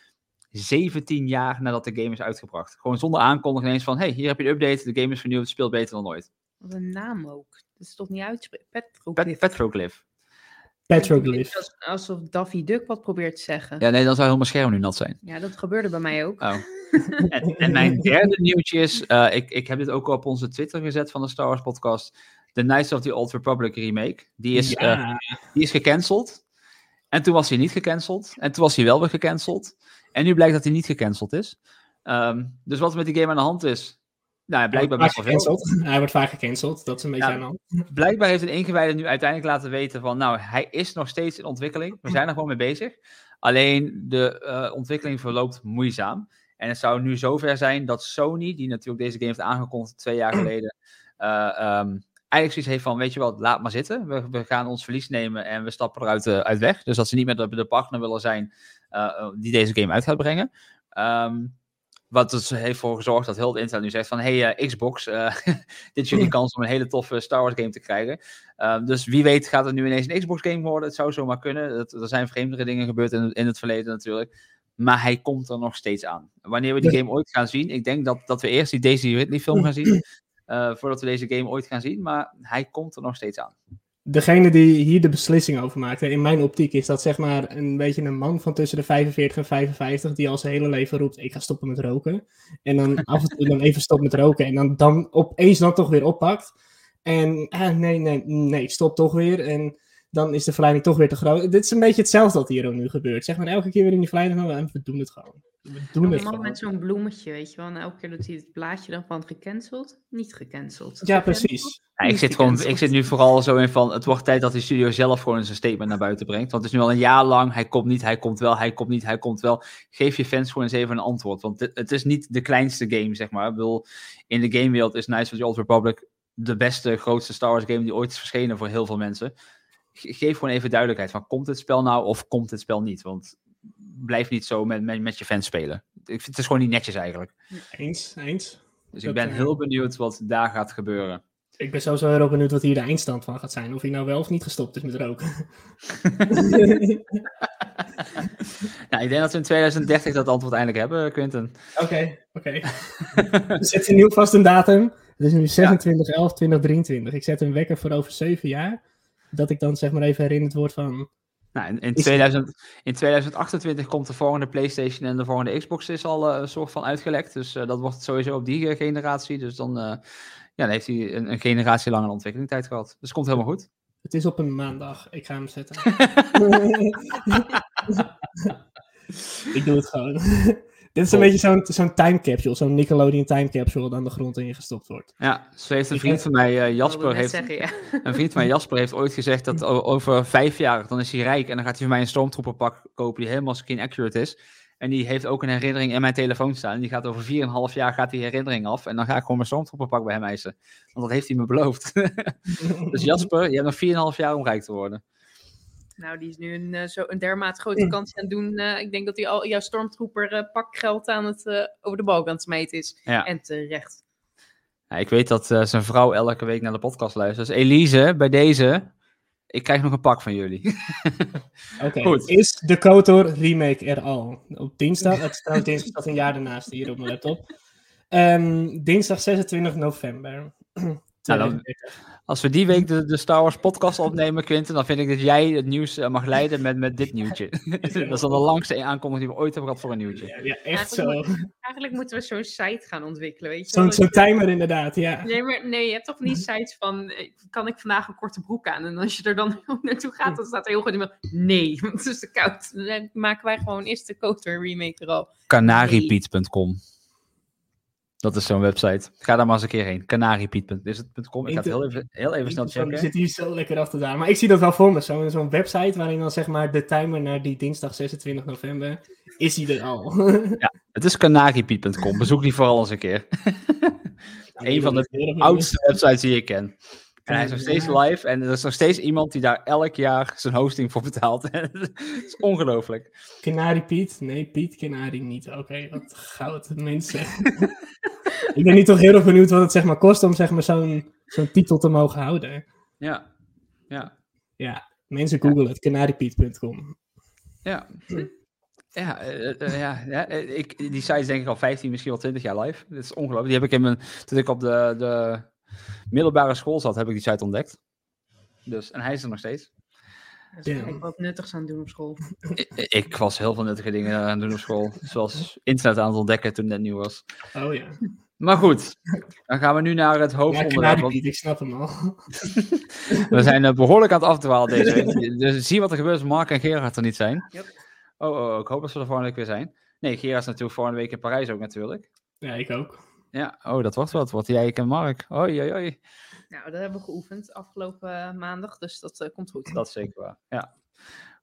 17 jaar nadat de game is uitgebracht. Gewoon zonder aankondiging eens van: hey, hier heb je een update, de game is vernieuwd, het speelt beter dan ooit. Wat een naam ook. Dat is toch niet uitspreken? Petroglyph. Petroglyph. Petroglyph. Alsof Daffy Duck wat probeert te zeggen. Ja, nee, dan zou heel mijn scherm nu nat zijn. Ja, dat gebeurde bij mij ook. Oh. <laughs> en, en, <laughs> mijn derde nieuwtje is, uh, ik, ik heb dit ook op onze Twitter gezet van de Star Wars podcast. The Knights of the Old Republic remake. Die is, ja. uh, die is gecanceld. En toen was hij niet gecanceld. En toen was hij wel weer gecanceld. En nu blijkt dat hij niet gecanceld is. Um, dus wat er met die game aan de hand is, nou, blijkbaar best wel veel. Hij wordt vaak gecanceld, dat is een beetje aan de hand. Blijkbaar heeft een ingewijde nu uiteindelijk laten weten van, nou, hij is nog steeds in ontwikkeling. We zijn er gewoon mee bezig. Alleen de uh, ontwikkeling verloopt moeizaam. En het zou nu zover zijn dat Sony, die natuurlijk deze game heeft aangekondigd twee jaar geleden, uh, <clears throat> um, eigenlijk zoiets heeft van, weet je wat, laat maar zitten. We, we gaan ons verlies nemen en we stappen eruit uh, uit weg. Dus dat ze niet meer de, de partner willen zijn die deze game uit gaat brengen. Um, wat er heeft voor gezorgd dat heel het internet nu zegt van... hey uh, Xbox, uh, <laughs> dit is jullie kans om een hele toffe Star Wars game te krijgen. Uh, dus wie weet gaat het nu ineens een Xbox game worden. Het zou zomaar kunnen. Het, er zijn vreemdere dingen gebeurd in, in het verleden natuurlijk. Maar hij komt er nog steeds aan. Wanneer we die game ooit gaan zien... Ik denk dat, dat we eerst die Daisy Ridley film gaan zien... <clears throat> Eh, voordat we deze game ooit gaan zien. Maar hij komt er nog steeds aan degene die hier de beslissing over maakt, in mijn optiek, is dat zeg maar een beetje een man van tussen de 45 en 55 die al zijn hele leven roept: ik ga stoppen met roken. En dan af en toe dan even stopt met roken en dan, dan opeens dan toch weer oppakt. En ah, nee, nee, nee, stop toch weer. En dan is de verleiding toch weer te groot. Dit is een beetje hetzelfde wat hier ook nu gebeurt. Zeg maar elke keer weer in die verleiding en we doen het gewoon. We doen het gewoon. met zo'n bloemetje, weet je wel. En elke keer dat hij het blaadje dan van gecanceld, niet gecanceld. Ja, precies. Ja, ik, zit gewoon, ik zit nu vooral zo in van, het wordt tijd dat die studio zelf gewoon zijn statement naar buiten brengt. Want het is nu al een jaar lang, hij komt niet, hij komt wel, hij komt niet, hij komt wel. Geef je fans gewoon eens even een antwoord. Want het, het is niet de kleinste game, zeg maar. Ik bedoel, in de gamewereld is Knights of the Old Republic de beste, grootste Star Wars game die ooit is verschenen voor heel veel mensen geef gewoon even duidelijkheid van komt het spel nou of komt het spel niet? Want blijf niet zo met, met, met je fans spelen. Ik vind, het is gewoon niet netjes eigenlijk. Eens, eens. Dus ik ben eh, heel benieuwd wat daar gaat gebeuren. Ik ben sowieso heel benieuwd wat hier de eindstand van gaat zijn. Of hij nou wel of niet gestopt is met roken. <laughs> nou, ik denk dat we in 2030 dat antwoord eindelijk hebben, Quinten. Oké, oké. <laughs> we zetten nu vast een datum. Het is nu 26 11 2023. Ik zet een wekker voor over 7 jaar dat ik dan zeg maar even herinnerd word van... Nou, in, in, 2000, in 2028 komt de volgende PlayStation en de volgende Xbox is al uh, een soort van uitgelekt. Dus uh, dat wordt sowieso op die generatie. Dus dan, uh, ja, dan heeft hij een, een generatie lang een ontwikkelingstijd gehad. Dus het komt helemaal goed. Het is op een maandag. Ik ga hem zetten. <laughs> <laughs> ik doe het gewoon. <laughs> Dit is een beetje zo'n zo'n time capsule, zo'n Nickelodeon time capsule dat aan de grond in je gestopt wordt. Ja, zo heeft een vriend van mij, eh, Jasper, heeft, zeggen, ja. een vriend van mij, Jasper, heeft ooit gezegd dat over vijf jaar, dan is hij rijk en dan gaat hij voor mij een stormtrooperpak kopen die helemaal skin accurate is. En die heeft ook een herinnering in mijn telefoon staan. En die gaat over 4,5 jaar gaat die herinnering af. En dan ga ik gewoon mijn stormtrooperpak bij hem eisen. Want dat heeft hij me beloofd. <laughs> dus Jasper, je hebt nog 4,5 jaar om rijk te worden. Nou, die is nu een, eh, zo een dermate grote vakantie aan het doen. eh, ik denk dat hij al jouw stormtrooper eh, pak geld aan het over de balk aan het smijten is. Ja. En terecht. Ja, ik weet dat eh, zijn vrouw elke week naar de podcast luistert. Dus Elise, bij deze, ik krijg nog een pak van jullie. <laughs> Oké, Goed. is de KOTOR remake er al? Op dinsdag, het is trouwens dinsdag staat een jaar daarnaast hier op mijn laptop. Ehm, dinsdag 26 november. <clears throat> Nou, dan- 2030. Als we die week de, de Star Wars podcast opnemen, Quinten, dan vind ik dat jij het nieuws eh, mag leiden met, met dit nieuwtje. <laughs> <laughs> dat is dan de langste aankondiging die we ooit hebben gehad voor een nieuwtje. Ja, ja, echt Ja, zo. Eigenlijk moeten we zo'n site gaan ontwikkelen, weet je Zo'n zo'n timer inderdaad, ja. Nee, maar nee, je hebt toch niet sites van, eh, kan ik vandaag een korte broek aan? En als je er dan <laughs> naartoe gaat, dan staat er heel goed iemand, nee, want het is te koud. Dan maken wij gewoon eerst de Kotor remake er al. Canariepiet.com. Dat is zo'n website. Ga daar maar eens een keer heen. Canariepiet.com. Ik ga het heel even, heel even snel Ik- checken. zit hier zo lekker te dalen. Maar ik zie dat wel voor me. Zo'n website waarin dan zeg maar de timer naar die dinsdag 26 november, is die er al. <laughs> Het is canariepiet.com. Bezoek die vooral eens een keer. <laughs> Een van de oudste websites die ik ken. En hij is nog steeds live en er is nog steeds iemand die daar elk jaar zijn hosting voor betaalt. <laughs> Het is ongelooflijk. Canary Piet? Nee, Piet Canary niet. Oké, wat goud, mensen. <laughs> ik ben nu toch heel erg benieuwd wat het zeg maar, kost om zeg maar, zo'n zo'n titel te mogen houden. Ja, ja, Ja, mensen googlen het, canarypiet.com. ja. Ja, eh, eh, ja, ja eh, ik, die site is denk ik al 15, misschien wel 20 jaar live. Dat is ongelooflijk. Die heb ik in mijn, toen ik op de, de middelbare school zat, heb ik die site ontdekt. Dus, en hij is er nog steeds. Dus Ja. ik wat nuttigs aan het doen op school. <laughs> Ik, ik was heel veel nuttige dingen aan het doen op school. Zoals internet aan het ontdekken toen het net nieuw was. Oh ja. Maar goed, dan gaan we nu naar het Ja, hoofdonderwerp. Want ik snap hem al. <laughs> we zijn eh, behoorlijk aan het afdwalen deze <laughs> week. Dus zie wat er gebeurt als Mark en Gerard er niet zijn. Yep. Oh, oh, ik hoop dat ze er volgende week weer zijn. Nee, Gerard is natuurlijk volgende week in Parijs ook natuurlijk. Ja, ik ook. Ja, oh, dat wordt wat. Wordt jij en Mark. Oei, oei, oei. Nou, dat hebben we geoefend afgelopen eh, maandag, dus dat eh, komt goed. Dat is zeker waar. Ja.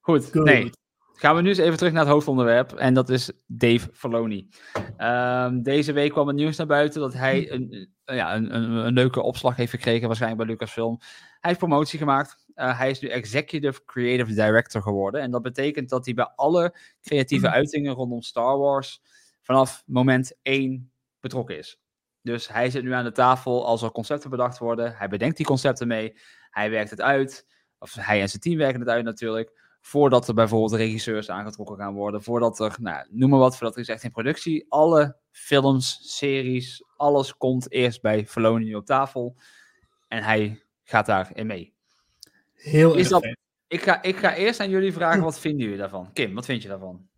Goed, Good. nee. Gaan we nu eens even terug naar het hoofdonderwerp. En dat is Dave Filoni. Ehm, deze week kwam het nieuws naar buiten dat hij een, een- ja, een, een, een leuke opslag heeft gekregen, waarschijnlijk bij Lucasfilm. Hij heeft promotie gemaakt. Uh, hij is nu Executive Creative Director geworden. En dat betekent dat hij bij alle creatieve uitingen rondom Star Wars vanaf moment 1 betrokken is. Dus hij zit nu aan de tafel als er concepten bedacht worden. Hij bedenkt die concepten mee. Hij werkt het uit. Of hij en zijn team werken het uit natuurlijk. Voordat er bijvoorbeeld regisseurs aangetrokken gaan worden. Voordat er, nou, noem maar wat, voordat er is echt in productie. Alle films, series, alles komt eerst bij Filoni op tafel. En hij gaat daarin mee. Heel Is dat-. Ik ga, ik ga eerst aan jullie vragen, wat vinden jullie daarvan? Kim, wat vind je daarvan?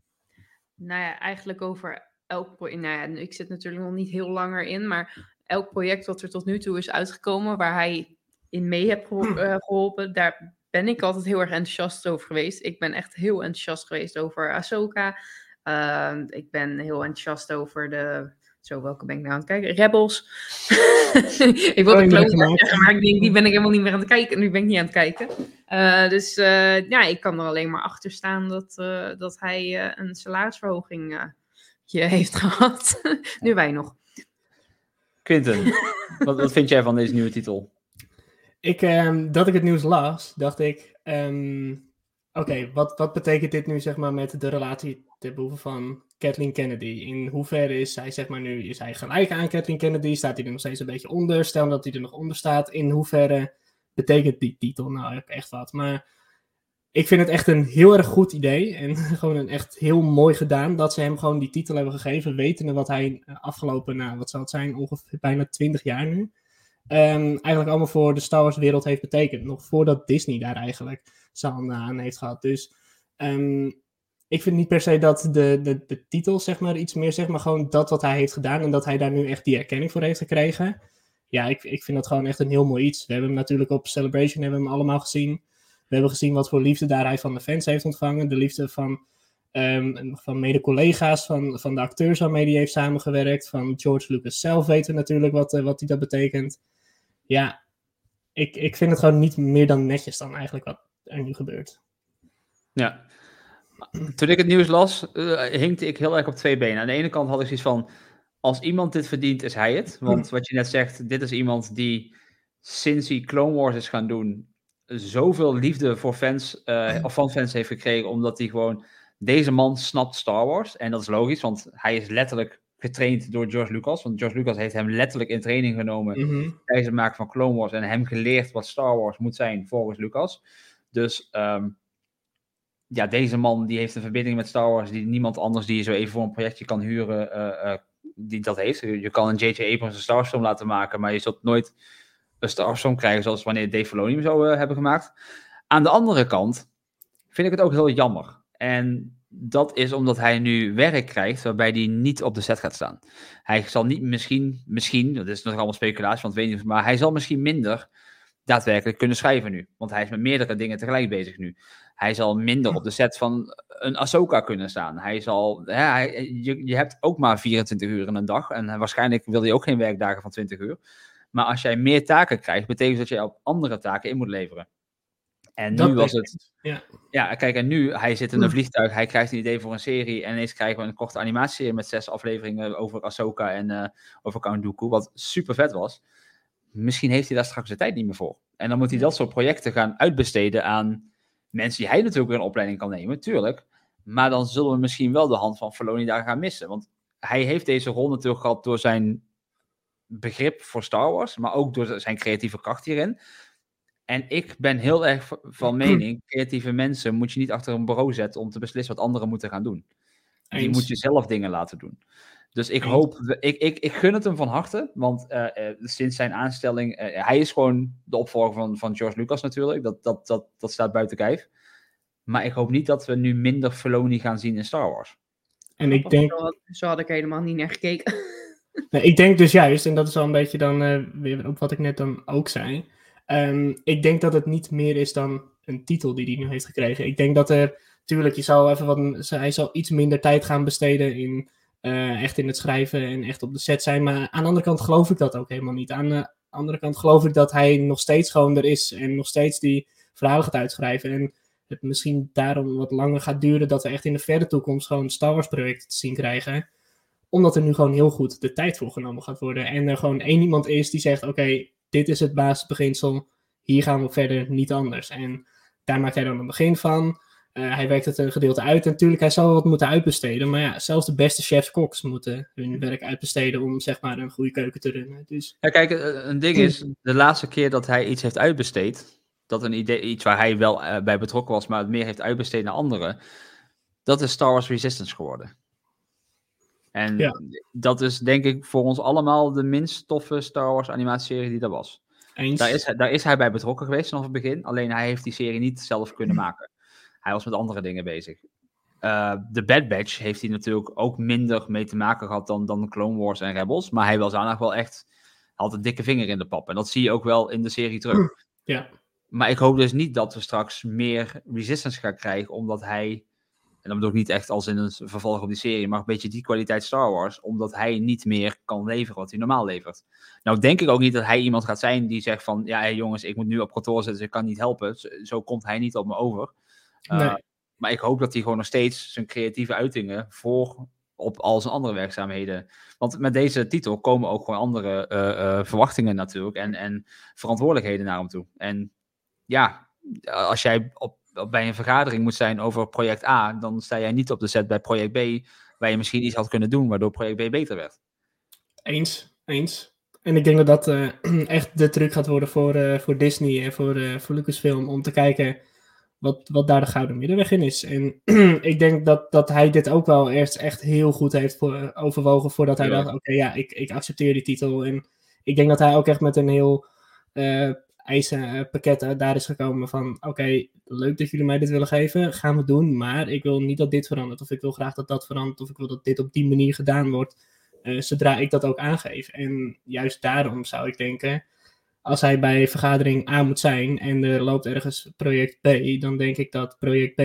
Nou ja, eigenlijk over elk project. Nou ja, ik zit natuurlijk nog niet heel langer in, maar elk project wat er tot nu toe is uitgekomen, waar hij in mee heeft geho- eh, geholpen, daar ben ik altijd heel erg enthousiast over geweest. Ik ben echt heel enthousiast geweest over Ahsoka. Ehm, ik ben heel enthousiast over de. Zo, welke ben ik nou aan het kijken? Rebels. <laughs> ik wilde Oh, Clone zeggen, maar ik denk, die ben ik helemaal niet meer aan het kijken. Nu ben ik niet aan het kijken. Eh, dus eh, ja, ik kan er alleen maar achter staan dat, dat hij een salarisverhoging je heeft gehad. <laughs> nu wij nog. Quinten, <laughs> wat, wat vind jij van deze nieuwe titel? Ik, ehm, dat ik het nieuws las, dacht ik, ehm, oké, wat, wat betekent dit nu zeg maar met de relatie ten behoeve van Kathleen Kennedy? In hoeverre is hij zeg maar nu, is hij gelijk aan Kathleen Kennedy? Staat hij er nog steeds een beetje onder? Stel dat hij er nog onder staat, in hoeverre betekent die titel nou echt wat? Maar ik vind het echt een heel erg goed idee en <laughs> gewoon een echt heel mooi gedaan dat ze hem gewoon die titel hebben gegeven, wetende wat hij eh, afgelopen, nou wat zal het zijn, ongeveer bijna 20 jaar nu ehm, eigenlijk allemaal voor de Star Wars wereld heeft betekend. Nog voordat Disney daar eigenlijk zijn handen aan heeft gehad. Dus ehm, ik vind niet per se dat de, de, de titel zeg maar iets meer zegt, maar gewoon dat wat hij heeft gedaan en dat hij daar nu echt die erkenning voor heeft gekregen. ja, ik, ik vind dat gewoon echt een heel mooi iets. We hebben hem natuurlijk op Celebration hebben we hem allemaal gezien. We hebben gezien wat voor liefde daar hij van de fans heeft ontvangen. De liefde van, ehm, van mede-collega's, van, van de acteurs waarmee hij heeft samengewerkt. Van George Lucas zelf weten natuurlijk wat, eh, wat hij dat betekent. Ja, ik, ik vind het gewoon niet meer dan netjes dan eigenlijk wat er nu gebeurt. Ja. Toen ik het nieuws las, uh, hinkte ik heel erg op twee benen. Aan de ene kant had ik zoiets van, als iemand dit verdient, is hij het. Want wat je net zegt, dit is iemand die sinds hij Clone Wars is gaan doen, zoveel liefde voor fans, uh, of van fans heeft gekregen, omdat hij gewoon, deze man snapt Star Wars. En dat is logisch, want hij is letterlijk getraind door George Lucas. Want George Lucas heeft hem letterlijk in training genomen Mhm. tijdens het maken van Clone Wars en hem geleerd wat Star Wars moet zijn volgens Lucas. Dus ehm, ja, deze man die heeft een verbinding met Star Wars die niemand anders die je zo even voor een projectje kan huren, eh, eh, die dat heeft. Je je kan een J.J. Abrams een Star Wars film laten maken, maar je zult nooit een Wars film krijgen zoals wanneer hem zou eh, hebben gemaakt. Aan de andere kant vind ik het ook heel jammer. En dat is omdat hij nu werk krijgt waarbij hij niet op de set gaat staan. Hij zal niet misschien, misschien, dat is nog allemaal speculatie, want weet niet, maar hij zal misschien minder daadwerkelijk kunnen schrijven nu. Want hij is met meerdere dingen tegelijk bezig nu. Hij zal minder op de set van een Ahsoka kunnen staan. Hij zal, ja, je, je hebt ook maar 24 uur in een dag. En waarschijnlijk wil hij ook geen werkdagen van 20 uur. Maar als jij meer taken krijgt, betekent dat je op andere taken in moet leveren. En Dat nu was het. ja. Ja, kijk, en nu, hij zit in een vliegtuig, hij krijgt een idee voor een serie. En ineens krijgen we een korte animatieserie met zes afleveringen over Ahsoka en eh, over Count Dooku. Wat super vet was. Misschien heeft hij daar straks de tijd niet meer voor. En dan moet hij dat soort projecten gaan uitbesteden aan mensen die hij natuurlijk weer een opleiding kan nemen, tuurlijk. Maar dan zullen we misschien wel de hand van Filoni daar gaan missen. Want hij heeft deze rol natuurlijk gehad door zijn begrip voor Star Wars, maar ook door zijn creatieve kracht hierin. En ik ben heel erg van <clears throat> mening, creatieve mensen moet je niet achter een bureau zetten om te beslissen wat anderen moeten gaan doen. Je Eens. moet jezelf dingen laten doen. Dus ik hoop, ik, ik, ik gun het hem van harte, want eh, eh, sinds zijn aanstelling, eh, hij is gewoon de opvolger van, van George Lucas natuurlijk, dat, dat, dat, dat staat buiten kijf. Maar ik hoop niet dat we nu minder Filoni gaan zien in Star Wars. En ik denk, Zo had, zo had ik helemaal niet naar gekeken. Ik denk dus juist, en dat is wel een beetje dan eh, weer op wat ik net dan ook zei. Ehm, ik denk dat het niet meer is dan een titel die hij nu heeft gekregen. Ik denk dat er, tuurlijk, je zal even wat, hij zal iets minder tijd gaan besteden in eh, echt in het schrijven en echt op de set zijn. Maar aan de andere kant geloof ik dat ook helemaal niet. Aan de andere kant geloof ik dat hij nog steeds gewoon er is en nog steeds die verhalen gaat uitschrijven. En het misschien daarom wat langer gaat duren dat we echt in de verre toekomst gewoon Star Wars projecten te zien krijgen omdat er nu gewoon heel goed de tijd voor genomen gaat worden. En er gewoon één iemand is die zegt: Oké, dit is het basisbeginsel. Hier gaan we verder, niet anders. En daar maakt hij dan een begin van. Eh, hij werkt het een gedeelte uit. En natuurlijk, hij zal wat moeten uitbesteden. Maar ja, zelfs de beste chefs-koks moeten hun werk uitbesteden om zeg maar een goede keuken te runnen. Dus Ja, kijk, eh, een ding is, de laatste keer dat hij iets heeft uitbesteed, dat een idee, iets waar hij wel eh, bij betrokken was, maar het meer heeft uitbesteed naar anderen, dat is Star Wars Resistance geworden. En Ja. dat is denk ik voor ons allemaal de minst toffe Star Wars animatieserie die er was. eens. Daar is, hij- daar is hij bij betrokken geweest vanaf het begin, alleen hij heeft die serie niet zelf kunnen maken. Hij was met andere dingen bezig. Eh, de Bad Batch heeft hij natuurlijk ook minder mee te maken gehad dan, dan Clone Wars en Rebels. Maar hij was nog wel echt, had een dikke vinger in de pap. En dat zie je ook wel in de serie terug. Ja. Maar ik hoop dus niet dat we straks meer Resistance gaan krijgen, omdat hij, en dan bedoel ik niet echt als in een vervolg op die serie, maar een beetje die kwaliteit Star Wars, omdat hij niet meer kan leveren wat hij normaal levert. Nou denk ik ook niet dat hij iemand gaat zijn die zegt van, ja hey jongens, ik moet nu op kantoor zitten, dus ik kan niet helpen. Zo, zo komt hij niet op me over. Uh, Nee. Maar ik hoop dat hij gewoon nog steeds zijn creatieve uitingen voor op al zijn andere werkzaamheden. Want met deze titel komen ook gewoon andere uh, uh, verwachtingen natuurlijk en, en verantwoordelijkheden naar hem toe. En ja, als jij op, op, bij een vergadering moet zijn over project A, dan sta jij niet op de set bij project B, waar je misschien iets had kunnen doen, waardoor project B beter werd. Eens, eens. En ik denk dat dat uh, <clears throat> echt de truc gaat worden voor, uh, voor Disney en voor, uh, voor Lucasfilm om te kijken wat, wat daar de gouden middenweg in is. En <clears throat> ik denk dat, dat hij dit ook wel eerst echt heel goed heeft voor, overwogen voordat hij ja. dacht, oké, okay, ja, ik, ik accepteer die titel. En ik denk dat hij ook echt met een heel eisen pakket daar is gekomen van, oké, leuk dat jullie mij dit willen geven, gaan we doen, maar ik wil niet dat dit verandert, of ik wil graag dat dat verandert, of ik wil dat dit op die manier gedaan wordt. eh, zodra ik dat ook aangeef. En juist daarom zou ik denken, als hij bij vergadering A moet zijn en er loopt ergens project B, dan denk ik dat project B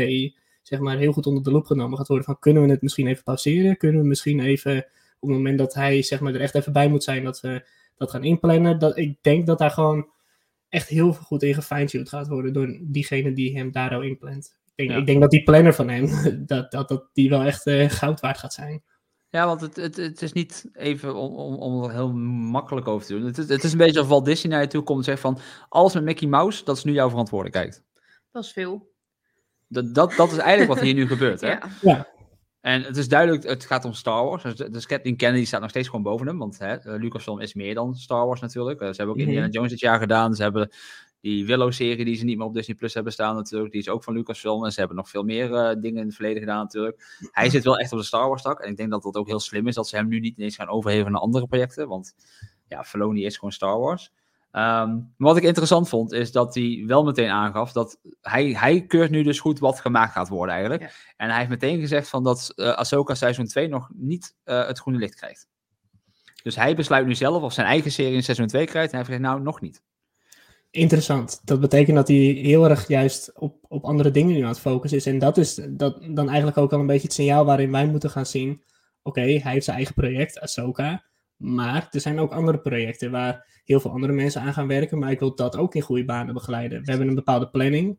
zeg maar heel goed onder de loep genomen gaat worden van kunnen we het misschien even pauzeren? Kunnen we misschien even op het moment dat hij zeg maar er echt even bij moet zijn dat we dat gaan inplannen? Dat, ik denk dat daar gewoon echt heel goed in gefine-tuned gaat worden door diegene die hem daar al inplant. Ik denk, Ja. ik denk dat die planner van hem, <laughs> dat, dat, dat die wel echt eh, goud waard gaat zijn. Ja, want het, het, het is niet even om, om, om er heel makkelijk over te doen. Het is, het is een beetje als Walt Disney naar je toe komt en zegt van... Alles met Mickey Mouse, dat is nu jouw verantwoordelijkheid. Dat is veel. Dat, dat, dat is eigenlijk wat hier nu <laughs> gebeurt, hè? Ja. En het is duidelijk, het gaat om Star Wars. Dus, dus Kathleen Kennedy staat nog steeds gewoon boven hem. Want hè, eh, Lucasfilm is meer dan Star Wars natuurlijk. Eh, ze hebben ook Mhm. Indiana Jones dit jaar gedaan. Ze hebben die Willow-serie die ze niet meer op Disney Plus hebben staan natuurlijk. Die is ook van Lucasfilm. En ze hebben nog veel meer eh, dingen in het verleden gedaan natuurlijk. Hij zit wel echt op de Star Wars tak. En ik denk dat dat ook heel slim is dat ze hem nu niet ineens gaan overheven naar andere projecten. Want ja, Filoni is gewoon Star Wars. Ehm, maar wat ik interessant vond, is dat hij wel meteen aangaf dat hij, hij keurt nu dus goed wat gemaakt gaat worden eigenlijk. Ja. En hij heeft meteen gezegd van dat eh Ahsoka seizoen 2 nog niet eh, het groene licht krijgt. Dus hij besluit nu zelf of zijn eigen serie in seizoen 2 krijgt. En hij heeft gezegd, nou, nog niet. Interessant. Dat betekent dat hij heel erg juist op, op andere dingen nu aan het focussen is. En dat is dat, dan eigenlijk ook al een beetje het signaal waarin wij moeten gaan zien. Oké, hij heeft zijn eigen project, Ahsoka. Maar er zijn ook andere projecten waar heel veel andere mensen aan gaan werken. Maar ik wil dat ook in goede banen begeleiden. We hebben een bepaalde planning.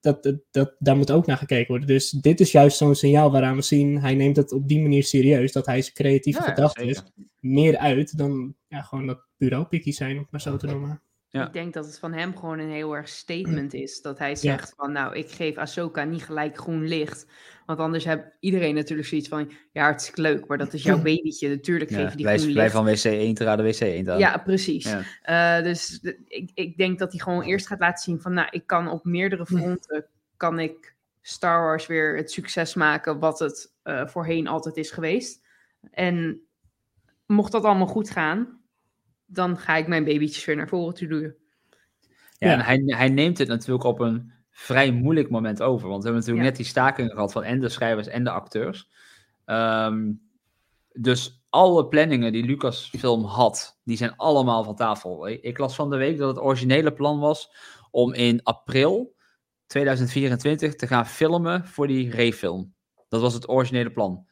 Dat, dat, dat, daar moet ook naar gekeken worden. Dus dit is juist zo'n signaal waaraan we zien. Hij neemt het op die manier serieus. Dat hij zijn creatieve Ja, gedachten meer uit dan ja, gewoon dat bureaupikkie zijn, om maar zo te noemen. Ja. Ik denk dat het van hem gewoon een heel erg <clears throat> statement is. Dat hij zegt van, nou, ik geef Ahsoka niet gelijk groen licht. Want anders heb iedereen natuurlijk zoiets van, ja, hartstikke leuk, maar dat is jouw <clears throat> babytje. Natuurlijk geef je die blijf, groen blijf licht. van wc 1 te raden wc 1 aan. Ja, precies. Eh, dus de- ik, ik denk dat hij gewoon eerst gaat laten zien van, nou, ik kan op meerdere <clears throat> fronten, kan ik Star Wars weer het succes maken wat het eh, voorheen altijd is geweest. En mocht dat allemaal goed gaan, dan ga ik mijn babytjes weer naar voren toe doen. Ja, Ja. en hij, hij neemt het natuurlijk op een vrij moeilijk moment over. Want we hebben natuurlijk Ja. net die stakingen gehad van en de schrijvers en de acteurs. Ehm, dus alle planningen die Lucasfilm had, die zijn allemaal van tafel. Ik, ik las van de week dat het originele plan was om in april 2024 te gaan filmen voor die Ray-film. Dat was het originele plan.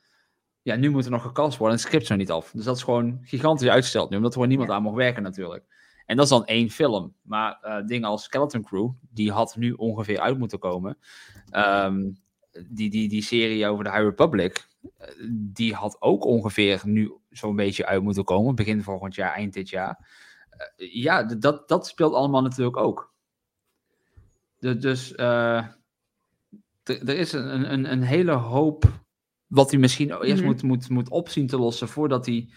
Ja, nu moet er nog gecast worden en het script is nog niet af. Dus dat is gewoon gigantisch uitgesteld nu, omdat er gewoon niemand aan mag werken natuurlijk. En dat is dan één film. Maar eh, dingen als Skeleton Crew, die had nu ongeveer uit moeten komen. Ehm, die, die, die serie over de High Republic, eh, die had ook ongeveer nu zo'n beetje uit moeten komen. Begin volgend jaar, eind dit jaar. Eh, ja, dat, dat speelt allemaal natuurlijk ook. De- dus er is een, een, een hele hoop wat hij misschien eerst Mhm. moet, moet, moet opzien te lossen voordat hij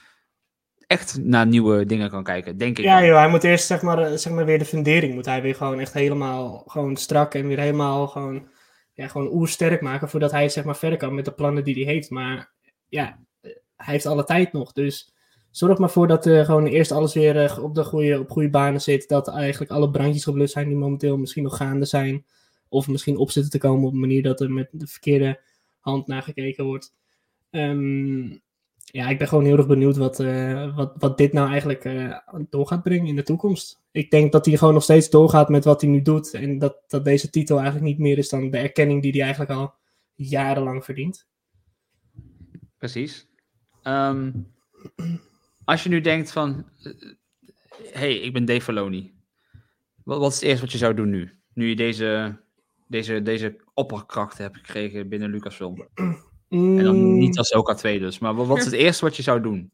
echt naar nieuwe dingen kan kijken, denk ik. Ja, joh, hij moet eerst zeg maar, eh, zeg maar weer de fundering moet hij weer gewoon echt helemaal gewoon strak en weer helemaal gewoon, ja, gewoon oersterk maken voordat hij zeg maar verder kan met de plannen die hij heeft. Maar ja, eh, hij heeft alle tijd nog, dus zorg maar voor dat eh, gewoon eerst alles weer op de goede, op goede banen zit. Dat eigenlijk alle brandjes geblust zijn die momenteel misschien nog gaande zijn. Of misschien op zitten te komen op een manier dat er met de verkeerde hand naar gekeken wordt. Ehm, ja, ik ben gewoon heel erg benieuwd wat, eh, wat, wat dit nou eigenlijk eh, door gaat brengen in de toekomst. Ik denk dat hij gewoon nog steeds doorgaat met wat hij nu doet. En dat, dat deze titel eigenlijk niet meer is dan de erkenning die hij eigenlijk al jarenlang verdient. Precies. Ehm, als je nu denkt van, hé, hey, ik ben Dave Filoni. Wat, wat is het eerste wat je zou doen nu? Nu je deze, deze, deze opperkrachten hebt gekregen binnen Lucasfilm. En dan Mm, niet als Oka 2 dus. Maar wat, wat is het <laughs> eerste wat je zou doen?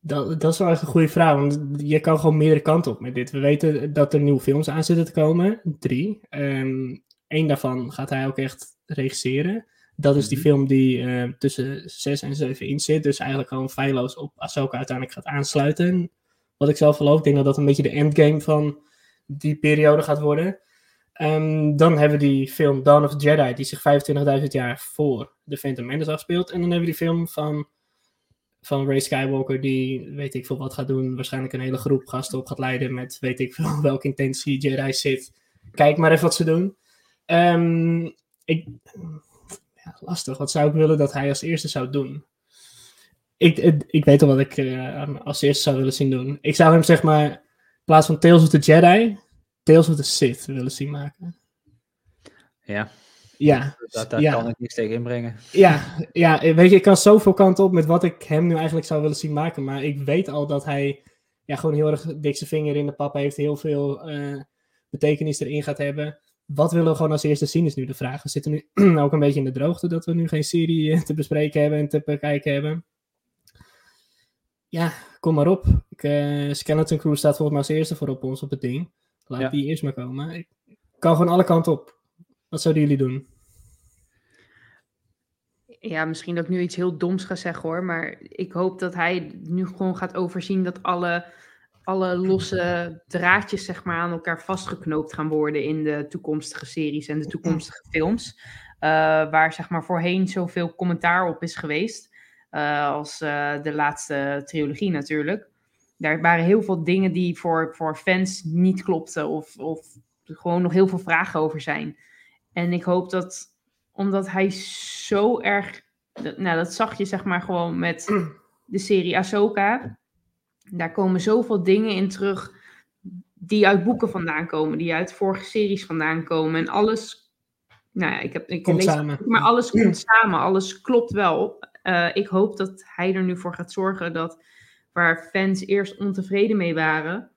Dat, dat is wel echt een goede vraag, want je kan gewoon meerdere kanten op met dit. We weten dat er nieuwe films aan zitten te komen, drie. Eén daarvan gaat hij ook echt regisseren. Dat is die Mhm. film die eh, tussen 6 en 7 in zit, dus eigenlijk gewoon feilloos op Ahsoka uiteindelijk gaat aansluiten. Wat ik zelf geloof, ik denk dat dat een beetje de endgame van die periode gaat worden. Ehm, dan hebben we die film Dawn of the Jedi, die zich 25.000 jaar voor The Phantom Menace afspeelt. En dan hebben we die film van van Ray Skywalker, die weet ik veel wat gaat doen. Waarschijnlijk een hele groep gasten op gaat leiden met weet ik veel <laughs> welke intentie Jedi zit. Kijk maar even wat ze doen. Ehm, ik, ja, lastig. Wat zou ik willen dat hij als eerste zou doen? ik, ik, ik weet al wat ik eh, als eerste zou willen zien doen. Ik zou hem zeg maar, in plaats van Tales of the Jedi, Tales of the Sith willen zien maken. Ja, Ja, dat, daar ja. kan ik niks tegen inbrengen. Ja, ja, weet je, ik kan zoveel kanten op met wat ik hem nu eigenlijk zou willen zien maken. Maar ik weet al dat hij ja, gewoon heel erg dik zijn vinger in de pap heeft. Heel veel eh, betekenis erin gaat hebben. Wat willen we gewoon als eerste zien is nu de vraag. We zitten nu <clears throat> ook een beetje in de droogte dat we nu geen serie eh, te bespreken hebben en te bekijken hebben. Ja, kom maar op. Ik, eh, Skeleton Crew staat volgens mij als eerste voor op ons op het ding. Laat Ja. die eerst maar komen. Ik kan gewoon alle kanten op. Wat zouden jullie doen? Ja, misschien dat ik nu iets heel doms ga zeggen hoor. Maar ik hoop dat hij nu gewoon gaat overzien dat alle, alle losse draadjes zeg maar, aan elkaar vastgeknoopt gaan worden in de toekomstige series en de toekomstige films. Eh, waar zeg maar voorheen zoveel commentaar op is geweest. eh, als eh, de laatste trilogie natuurlijk. Daar waren heel veel dingen die voor, voor fans niet klopten. Of, of gewoon nog heel veel vragen over zijn. En ik hoop dat omdat hij zo erg. Nou, dat zag je zeg maar gewoon met <clears throat> de serie Ahsoka. Daar komen zoveel dingen in terug die uit boeken vandaan komen, die uit vorige series vandaan komen. En alles. Nou ja, ik heb. Ik Komt lees- samen. Maar alles komt samen, alles klopt wel. Eh, ik hoop dat hij er nu voor gaat zorgen dat waar fans eerst ontevreden mee waren,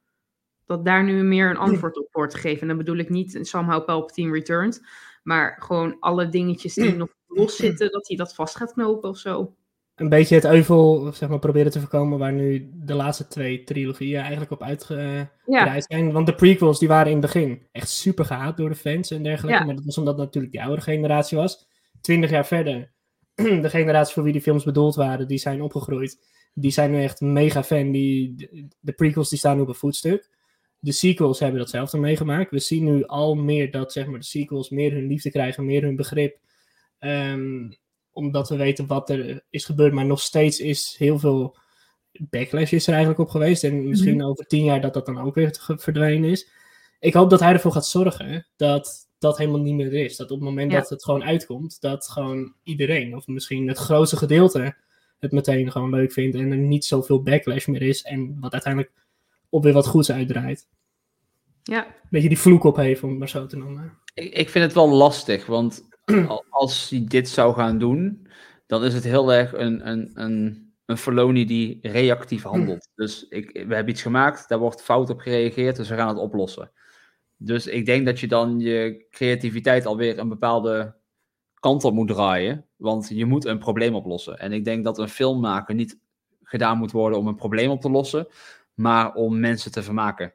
dat daar nu meer een antwoord op wordt gegeven. En dan bedoel ik niet somehow Palpatine Returned, maar gewoon alle dingetjes die nog los zitten, dat hij dat vast gaat knopen of zo. een beetje het euvel zeg maar, proberen te voorkomen waar nu de laatste twee trilogieën eigenlijk op uitgebreid Ja, zijn. Want de prequels die waren in het begin echt super gehaat door de fans en dergelijke. Ja. Maar dat was omdat het natuurlijk die oude generatie was. Twintig jaar verder, <clears throat> de generatie voor wie die films bedoeld waren, die zijn opgegroeid. Die zijn nu echt mega fan. Die, de, prequels die staan nu op een voetstuk. De sequels hebben datzelfde meegemaakt. We zien nu al meer dat zeg maar, de sequels meer hun liefde krijgen, meer hun begrip. Ehm, omdat we weten wat er is gebeurd, maar nog steeds is heel veel backlash is er eigenlijk op geweest. En misschien over tien jaar dat dat dan ook weer verdwenen is. Ik hoop dat hij ervoor gaat zorgen dat dat helemaal niet meer is. Dat op het moment Ja. dat het gewoon uitkomt, dat gewoon iedereen, of misschien het grootste gedeelte, het meteen gewoon leuk vindt en er niet zoveel backlash meer is. En wat uiteindelijk op weer wat goeds uitdraait. ja. Beetje die vloek opheven, om het maar zo te noemen. Ik, ik vind het wel lastig, want <clears throat> al- als hij dit zou gaan doen, dan is het heel erg een, een, een, een Filoni die reactief <clears throat> handelt. Dus ik, we hebben iets gemaakt, daar wordt fout op gereageerd, dus we gaan het oplossen. Dus ik denk dat je dan je creativiteit alweer een bepaalde kant op moet draaien, want je moet een probleem oplossen. En ik denk dat een film maken niet gedaan moet worden om een probleem op te lossen, maar om mensen te vermaken.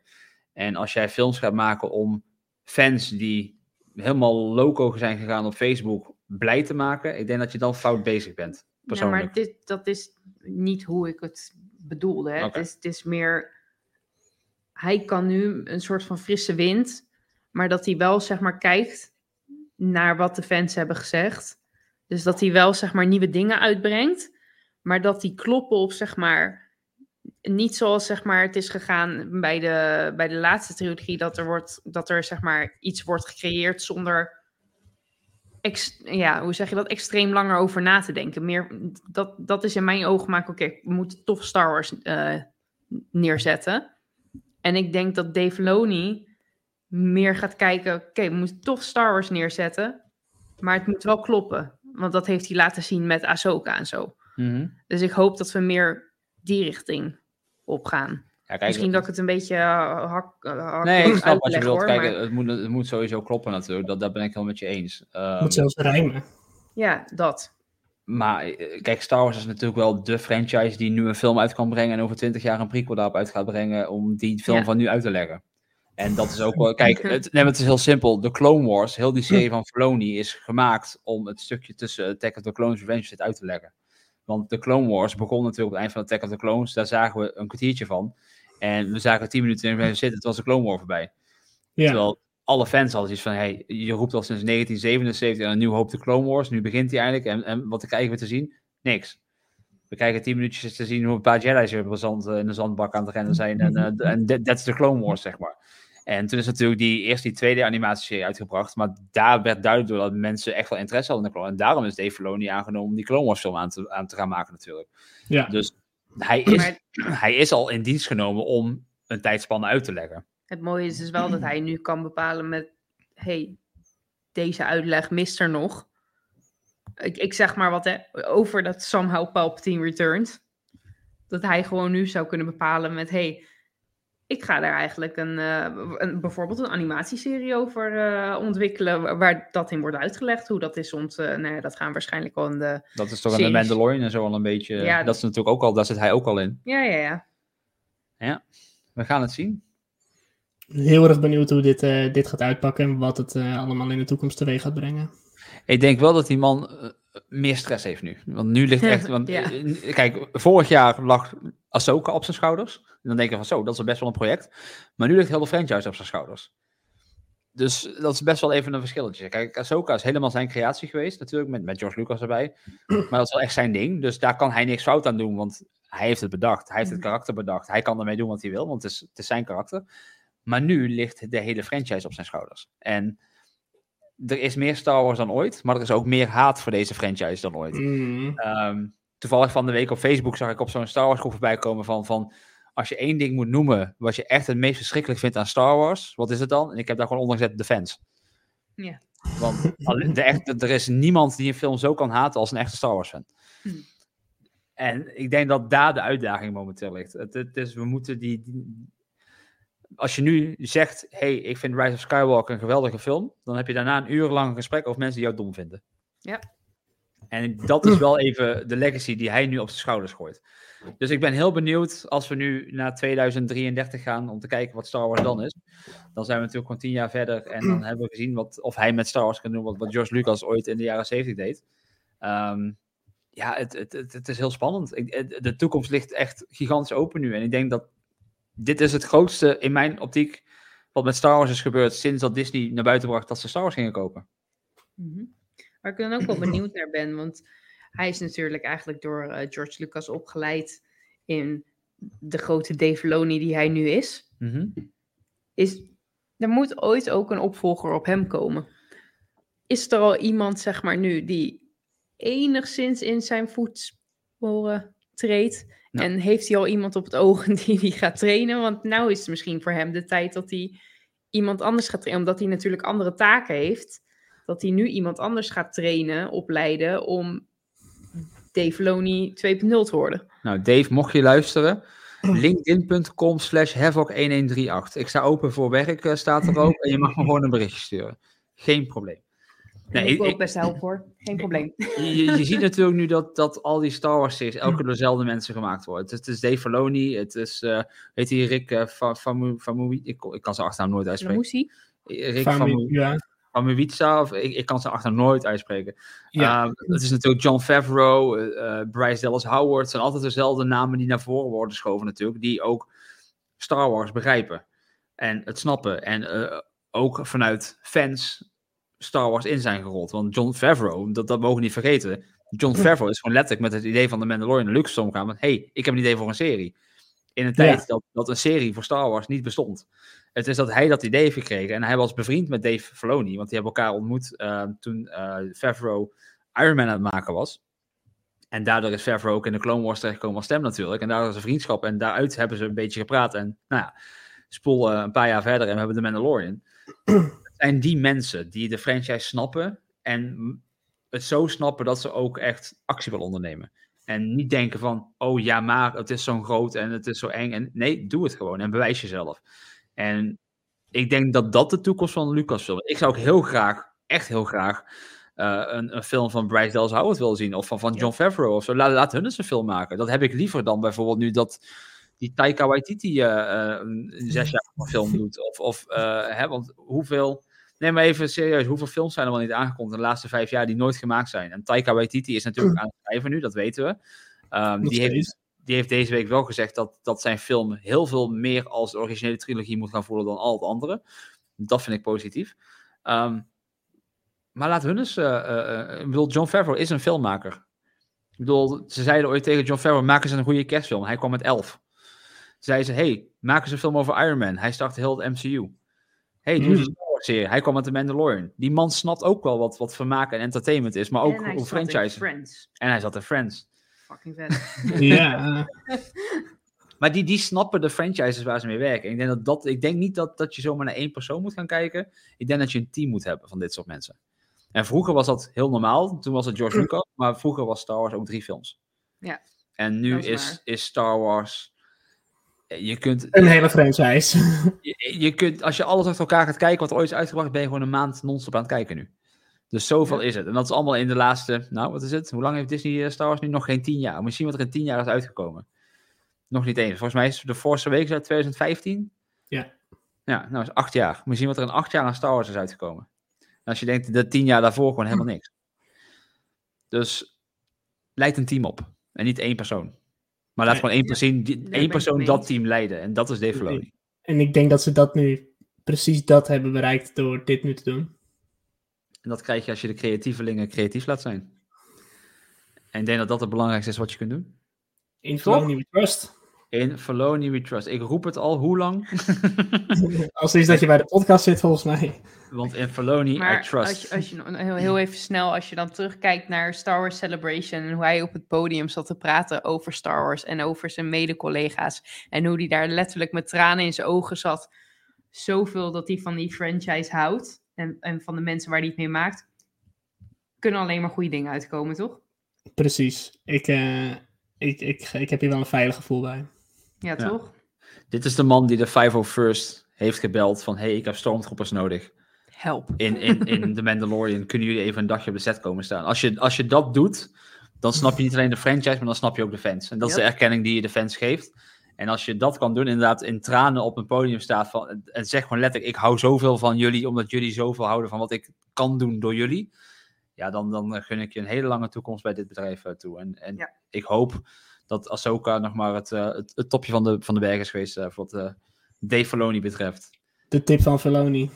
En als jij films gaat maken om fans die helemaal loco zijn gegaan op Facebook blij te maken, ik denk dat je dan fout bezig bent. Ja, Persoonlijk. maar dit, dat is niet hoe ik het bedoelde. Hè. Het, is, het is meer. Hij kan nu een soort van frisse wind, maar dat hij wel zeg maar kijkt naar wat de fans hebben gezegd. Dus dat hij wel zeg maar nieuwe dingen uitbrengt, maar dat die kloppen op zeg maar. Niet zoals zeg maar het is gegaan bij de, bij de laatste trilogie, dat er, wordt, dat er zeg maar iets wordt gecreëerd zonder ex, ja, hoe zeg je dat, extreem langer over na te denken. Meer, dat, dat is in mijn ogen maken, oké, we moeten tof Star Wars eh, neerzetten. En ik denk dat Dave Filoni meer gaat kijken, oké, we moeten tof Star Wars neerzetten, maar het moet wel kloppen. Want dat heeft hij laten zien met Ahsoka en zo. Mhm. Dus ik hoop dat we meer die richting opgaan. Ja, kijk, Misschien dat ik het een beetje uh, hak, uh, hak- Nee, ik snap wat je wilt. hoor, Kijk, maar- het, moet, het moet sowieso kloppen natuurlijk. Dat, dat ben ik wel met je eens. Ehm, moet zelfs rijmen. Ja, dat. maar eh, kijk, Star Wars is natuurlijk wel de franchise die nu een film uit kan brengen en over twintig jaar een prequel daarop uit gaat brengen om die film Ja. van nu uit te leggen. En dat is ook wel, kijk, het, nee, het is heel simpel. De Clone Wars, heel die serie van Filoni is gemaakt om het stukje tussen Attack of the Clones en Revenge uit te leggen. Want de Clone Wars begon natuurlijk op het eind van Attack of the Clones. Daar zagen we een kwartiertje van. En we zagen tien minuten in Sith, het was de Clone War voorbij. Ja. Terwijl alle fans hadden iets van, hey, je roept al sinds 1977 een nieuw hoop de Clone Wars. Nu begint hij eindelijk. En, en wat krijgen we te zien? Niks. We krijgen tien minuutjes te zien hoe een paar Jedi's weer de eh, in de zandbak aan het rennen zijn. En <laughs> eh, en that- that's the Clone Wars, zeg maar. En toen is natuurlijk die eerst die tweede animatieserie uitgebracht. Maar daar werd duidelijk door dat mensen echt wel interesse hadden in de Clone En daarom is Dave Filoni aangenomen om die Clone Wars film aan te, aan te gaan maken natuurlijk. Ja. Dus hij is, Maar <clears throat> hij is al in dienst genomen om een tijdspanne uit te leggen. het mooie is dus wel dat hij nu kan bepalen met... hey, deze uitleg mist er nog. Ik, ik zeg maar wat hè, over dat somehow Palpatine returned. Dat hij gewoon nu zou kunnen bepalen met... hey, ik ga daar eigenlijk een, eh, een, bijvoorbeeld een animatieserie over eh, ontwikkelen... wa- waar dat in wordt uitgelegd. Hoe dat is ont... eh, nou ja, dat gaan we waarschijnlijk wel in de... Dat is toch aan de Series. Mandalorian en zo al een beetje. Ja, dat is natuurlijk ook al, daar zit hij ook al in. Ja, ja, ja. We gaan het zien. Heel erg benieuwd hoe dit, eh, dit gaat uitpakken en wat het eh, allemaal in de toekomst teweeg gaat brengen. Ik denk wel dat die man meer stress heeft nu. Want nu ligt <laughs> echt. Want, Ja. eh, Kijk, vorig jaar lag Ahsoka op zijn schouders. En dan denk je van zo, dat is best wel een project. Maar nu ligt heel de franchise op zijn schouders. Dus dat is best wel even een verschilletje. Kijk, Ahsoka is helemaal zijn creatie geweest, natuurlijk, met, met George Lucas erbij. Maar dat is wel echt zijn ding. Dus daar kan hij niks fout aan doen, want hij heeft het bedacht. Hij heeft het Mhm. karakter bedacht. Hij kan ermee doen wat hij wil, want het is, het is zijn karakter. Maar nu ligt de hele franchise op zijn schouders. En er is meer Star Wars dan ooit, maar er is ook meer haat voor deze franchise dan ooit. Mm. Ehm, toevallig van de week op Facebook zag ik op zo'n Star Wars groep voorbij komen van, van als je één ding moet noemen wat je echt het meest verschrikkelijk vindt aan Star Wars, wat is het dan? En ik heb daar gewoon onder gezet, de fans. Ja. Want de echt, er is niemand die een film zo kan haten als een echte Star Wars fan. Hm. En ik denk dat daar de uitdaging momenteel ligt. Het, het is, we moeten die, die- Als je nu zegt, hey, ik vind Rise of Skywalker een geweldige film, dan heb je daarna een uur lang een gesprek over mensen die jou dom vinden. Ja. En dat is wel even de legacy die hij nu op zijn schouders gooit. Dus ik ben heel benieuwd als we nu naar 2033 gaan om te kijken wat Star Wars dan is. Dan zijn we natuurlijk gewoon tien jaar verder en dan hebben we gezien wat, of hij met Star Wars kan doen wat, wat George Lucas ooit in de jaren 70 deed. Ehm, ja, het, het, het, het is heel spannend. Ik, de toekomst ligt echt gigantisch open nu. En ik denk dat dit is het grootste in mijn optiek wat met Star Wars is gebeurd sinds dat Disney naar buiten bracht dat ze Star Wars gingen kopen. Mhm. Waar ik dan ook wel benieuwd naar ben, want hij is natuurlijk eigenlijk door eh, George Lucas opgeleid in de grote Dave Filoni die hij nu is. Mhm. is. Er moet ooit ook een opvolger op hem komen. Is er al iemand, zeg maar nu, die enigszins in zijn voetsporen treedt? Ja. En heeft hij al iemand op het oog <laughs> die die gaat trainen? Want nou is het misschien voor hem de tijd dat hij iemand anders gaat trainen. Omdat hij natuurlijk andere taken heeft. Dat hij nu iemand anders gaat trainen, opleiden om Dave Filoni 2.0 te worden. Nou, Dave, mocht je luisteren, <clears throat> linkedin.com slash havoc1138. Ik sta open voor werk, eh, staat er ook. En je mag me gewoon een berichtje sturen. Geen probleem. Nee, ik ook best helpen hoor. Geen probleem. <laughs> Je, je ziet natuurlijk nu dat, dat al die Star Wars series elke keer door dezelfde mensen gemaakt worden. Het, is- het is Dave Filoni, het is, eh weet je, Rick uh, Famu, ik, ik kan zijn achternaam nooit uitspreken. Rick Fami- Famu, ja, of ik, ik kan zijn achternaam nooit uitspreken. ja. Uh, het is natuurlijk John Favreau, uh, uh, Bryce Dallas Howard. Het zijn altijd dezelfde namen die naar voren worden geschoven natuurlijk. Die ook Star Wars begrijpen. En het snappen. En uh, ook vanuit fans Star Wars in zijn gerold. Want John Favreau, dat, dat mogen we niet vergeten. John Favreau is gewoon letterlijk met het idee van de Mandalorian en Lucasfilm gaan. Van, hey, ik heb een idee voor een serie. In een tijd Ja. dat, dat een serie voor Star Wars niet bestond. Het is dat hij dat idee heeft gekregen. En hij was bevriend met Dave Filoni. Want die hebben elkaar ontmoet uh, toen uh, Favreau Iron Man aan het maken was. En daardoor is Favreau ook in de Clone Wars terechtgekomen als stem natuurlijk. En daar is een vriendschap. En daaruit hebben ze een beetje gepraat. En nou ja, spoel uh, een paar jaar verder en we hebben de Mandalorian. Zijn die mensen die de franchise snappen. En het zo snappen dat ze ook echt actie willen ondernemen. En niet denken van, oh ja, maar het is zo groot en het is zo eng. En nee, doe het gewoon en bewijs jezelf. En ik denk dat dat de toekomst van Lucasfilm is. Ik zou ook heel graag, echt heel graag, uh, een, een, film van Bryce Dallas Howard willen zien. Of van, van John Favreau of zo. Laat, laat hun eens een film maken. Dat heb ik liever dan bijvoorbeeld nu dat die Taika Waititi uh, uh, een zes jaar een <laughs> film doet. Of, of hè, want hoeveel... Nee, maar even serieus. Hoeveel films zijn er wel niet aangekondigd in de laatste vijf jaar die nooit gemaakt zijn? En Taika Waititi is natuurlijk aan het schrijven nu, dat weten we. Um, die, heeft, die heeft deze week wel gezegd dat, dat zijn film heel veel meer als de originele trilogie moet gaan voelen dan al het andere. Dat vind ik positief. Um, maar laat hun eens... Uh, uh, ik bedoel, John Favreau is een filmmaker. Ik bedoel, ze zeiden ooit tegen John Favreau, maak eens een goede kerstfilm. Hij kwam met elf. Zeiden ze, hey, maak eens een film over Iron Man. Hij startte heel het MCU. hey, doe Mm. Hij kwam met de Mandalorian. Die man snapt ook wel wat, wat vermaak en entertainment is, maar ook En hij hoe zat in franchise. Friends. En hij zat in Friends. Fucking vet. <laughs> Ja, <laughs> Maar die, die snappen de franchises waar ze mee werken. Ik denk, dat dat, ik denk niet dat, dat je zomaar naar één persoon moet gaan kijken. Ik denk dat je een team moet hebben van dit soort mensen. En vroeger was dat heel normaal. Toen was het George <clears throat> Lucas. Maar vroeger was Star Wars ook drie films. Ja, En nu is is Star Wars... eh, Je kunt, een hele franchise. <laughs> je, je kunt, als je alles achter elkaar gaat kijken wat er ooit is uitgebracht, ben je gewoon een maand non-stop aan het kijken nu. Dus zoveel is het. En dat is allemaal in de laatste, nou wat is het? Hoe lang heeft Disney eh, Star Wars nu? Nog geen tien jaar. Zien wat er in tien jaar is uitgekomen. Nog niet eens. Volgens mij is de Force Awakens uit 2015. Ja. Ja, nou is acht jaar. Zien wat er in acht jaar aan Star Wars is uitgekomen. En als je denkt, de tien jaar daarvoor gewoon helemaal niks. Dus leid een team op. En niet één persoon. Maar laat gewoon één persoon, die, één persoon dat team leiden. En dat is Dave Filoni. En ik denk dat ze dat nu, precies dat hebben bereikt door dit nu te doen. En dat krijg je als je de creatievelingen creatief laat zijn. En ik denk dat dat het belangrijkste is wat je kunt doen. In we trust. In Filoni we trust. Ik roep het al, hoe lang? <laughs> Als is dat je bij de podcast zit, volgens mij. Want in Filoni I Maar trust. als je, als je heel, heel even snel, als je dan terugkijkt naar Star Wars Celebration en hoe hij op het podium zat te praten over Star Wars en over zijn mede-collega's en hoe hij daar letterlijk met tranen in zijn ogen zat, zoveel dat hij van die franchise houdt en, en van de mensen waar hij het mee maakt, kunnen alleen maar goede dingen uitkomen, toch? Precies. Ik, eh, ik, ik, ik heb hier wel een veilig gevoel bij. Ja, Ja. toch? Dit is de man die de 501st heeft gebeld van... hey, ik heb stormtroopers nodig. Help. In, in, in <laughs> The Mandalorian kunnen jullie even een dagje op de set komen staan. Als je, als je dat doet, dan snap je niet alleen de franchise... maar dan snap je ook de fans. En dat is de erkenning die je de fans geeft. En als je dat kan doen, inderdaad in tranen op een podium staat... Van, en zeg gewoon letterlijk, ik hou zoveel van jullie... omdat jullie zoveel houden van wat ik kan doen door jullie... ja, dan, dan gun ik je een hele lange toekomst bij dit bedrijf eh, toe. En, en Ja. ik hoop dat Ahsoka nog maar het, eh, het, het topje van de, van de berg is geweest... eh, voor wat eh Dave Filoni betreft. De tip van Filoni.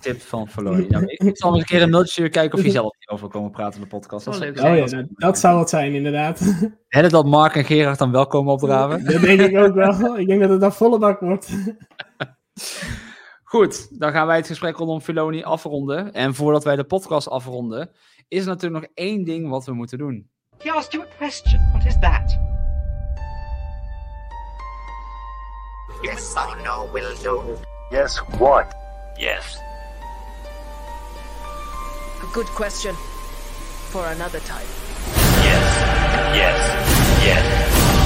Tip van Filoni. Nou, ik zal nog een keer een mailtje kijken of hij zelf hierover wil komen praten in de podcast. Dat Oh. Oh ja, dat, dat zou het zijn, inderdaad. <laughs> Hè, dat Mark en Gerard dan wel komen opdraven. dat denk ik ook wel. Ik denk dat het dan volle bak wordt. Goed, dan gaan wij het gesprek rondom Filoni afronden. En voordat wij de podcast afronden, is er natuurlijk nog één ding wat we moeten doen. He asked you a question. What is that? Yes or no will do. Yes, what? Yes. A good question for another time. Yes. Yes. Yes.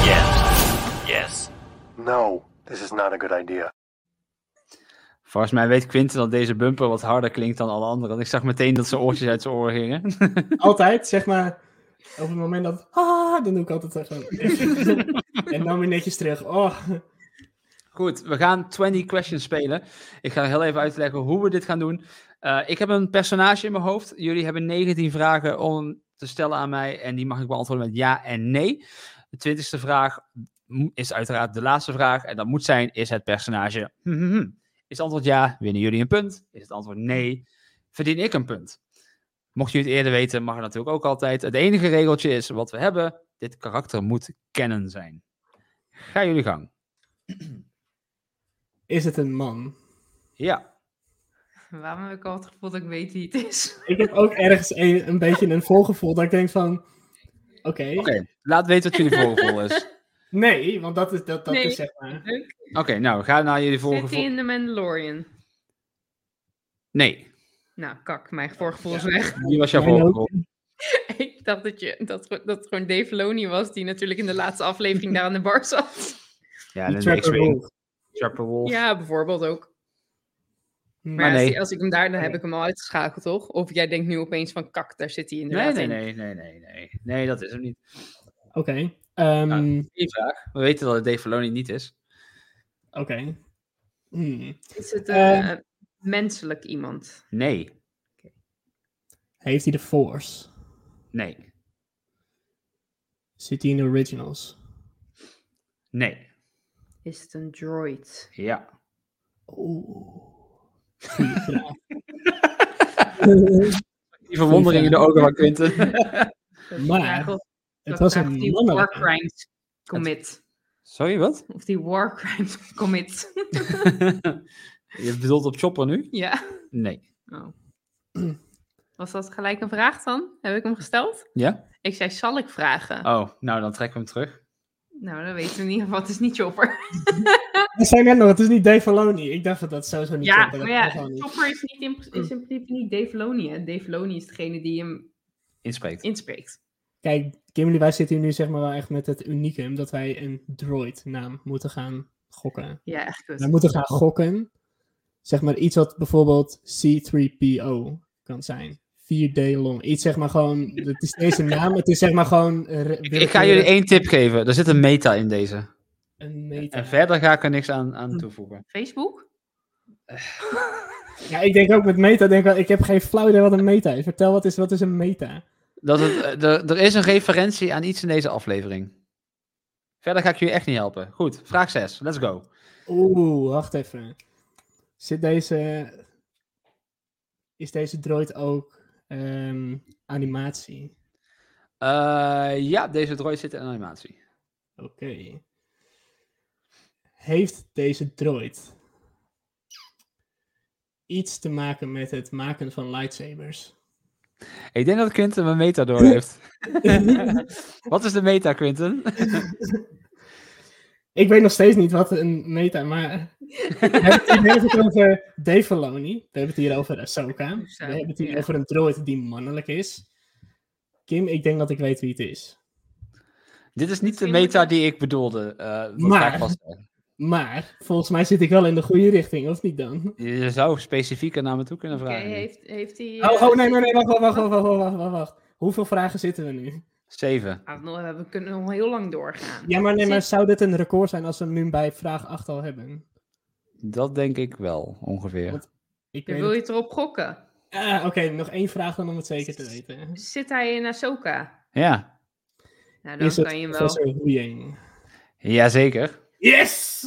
Yes. Yes. No, this is not a good idea. Volgens mij weet Quinten dat deze bumper wat harder klinkt dan alle anderen. Ik zag meteen dat zijn oortjes uit zijn oren gingen. Altijd, zeg maar. Op het moment dat. Ah, dan doe ik altijd zo. <laughs> en dan weer netjes terug. Oh. Goed, we gaan 20 questions spelen. Ik ga heel even uitleggen hoe we dit gaan doen. Eh, ik heb een personage in mijn hoofd. Jullie hebben 19 vragen om te stellen aan mij. En die mag ik beantwoorden met ja en nee. De twintigste vraag is uiteraard de laatste vraag. En dat moet zijn, is het personage... hm, hm, hm. Is het antwoord ja, winnen jullie een punt. Is het antwoord nee, verdien ik een punt. Mocht je het eerder weten, mag het natuurlijk ook altijd. Het enige regeltje is wat we hebben. Dit karakter moet kennen zijn. Ga jullie gang. <clears throat> Is het een man? Ja. Waarom heb ik al het gevoel dat ik weet wie het is? Ik heb ook ergens een, een beetje een volgevoel dat ik denk van. Oké. Oké, laat weten wat jullie voorgevoel is. <laughs> Nee, want dat is, dat, dat Nee. is zeg maar. Oké, nou, ga naar jullie Zit hij in The Mandalorian? Nee, Nou, kak, mijn voorgevoel is weg. die was jouw voorgevoel. <laughs> ik dacht dat, je, dat, dat het gewoon Dave Filoni was, die natuurlijk in de laatste aflevering daar aan de bar zat. Ja, Die de Trapper X-Wing. Wolf. Ja, bijvoorbeeld ook. Hm. Maar nee. als, ik- als ik hem daar, dan heb ik hem al uitgeschakeld, toch? Of jij denkt nu opeens van, kak, daar zit hij Nee, inderdaad nee, in. nee, nee, nee, nee. Nee, dat is hem niet. Oké. ehm, Nou. Vraag. We weten dat het Dave Filoni niet is. Oké. Hm. Is het Eh. een menselijk iemand? Nee, Heeft hij de Force? nee, Zit hij in de originals? nee. Is het een droid? Ja. Oeh. <laughs> Die verwondering in de ogen van Quinten. <laughs> <laughs> Maar, het was een war crimes commit. Sorry, wat? Of die war crimes commit. Je bedoelt op Chopper nu? Ja. Nee. Oh. Was dat gelijk een vraag dan? Heb ik hem gesteld? Ja? Ik zei, zal ik vragen? Oh, nou dan trekken we hem terug. Nou, dan weten we in ieder geval, het is niet Chopper. <laughs> We zijn net nog, het is niet Dave Filoni. Ik dacht dat dat sowieso niet ja, klopt, maar ja. Chopper is, niet in, is in principe niet Dave Filoni. hè. Dave Filoni is degene die hem Inspreekt. inspreekt. Kijk, Kimberly, wij zitten hier nu zeg maar wel echt met het unicum dat wij een droid naam moeten gaan gokken. Ja, echt. Wij moeten gaan gokken. Zeg maar iets wat bijvoorbeeld C3PO kan zijn. 4D long. Iets zeg maar gewoon, het is deze naam, het is zeg maar gewoon... eh, Ik, ik ga jullie één tip geven. Er zit een meta in deze. Een meta. En verder ga ik er niks aan, aan toevoegen. Facebook? Ja, ik denk ook met meta, denk ik, wel, ik heb geen flauw idee wat een meta is. Vertel, wat is, wat is een meta? Dat het, eh, er, er is een referentie aan iets in deze aflevering. Verder ga ik jullie echt niet helpen. Goed, vraag 6. Let's go. Oeh, wacht even. Zit deze... Is deze droid ook ehm, animatie? Eh, ja, deze droid zit in animatie. Oké. Heeft deze droid iets te maken met het maken van lightsabers? Ik denk dat Quinten mijn meta door <laughs> heeft. <laughs> Wat is de meta, Quinten? <laughs> Ik weet nog steeds niet wat een meta, maar. Eh, we hebben het hier over Devaloni. We hebben het hier over Ahsoka. We hebben het hier over een droid die mannelijk is. Kim, ik denk dat ik weet wie het is. Dit is niet de meta die ik bedoelde. Eh, maar, maar, volgens mij zit ik wel in de goede richting, of niet dan? Je zou specifieker naar me toe kunnen vragen. Heeft, heeft hij... oh, oh eh, nee, nee, nee, wacht, wacht, wacht, wacht, wacht, wacht. Hoeveel vragen zitten we nu? Zeven. Ah, we kunnen nog heel lang doorgaan. Ja, maar, nee, maar zou dit een record zijn als we hem nu bij vraag 8 al hebben? Dat denk ik wel, ongeveer. Ik weet wil je het- erop gokken. Ah, Oké, nog één vraag dan om het zeker te weten. Zit hij in Ahsoka? Ja, Nou, dan Is het kan je hem wel... jazeker. Yes!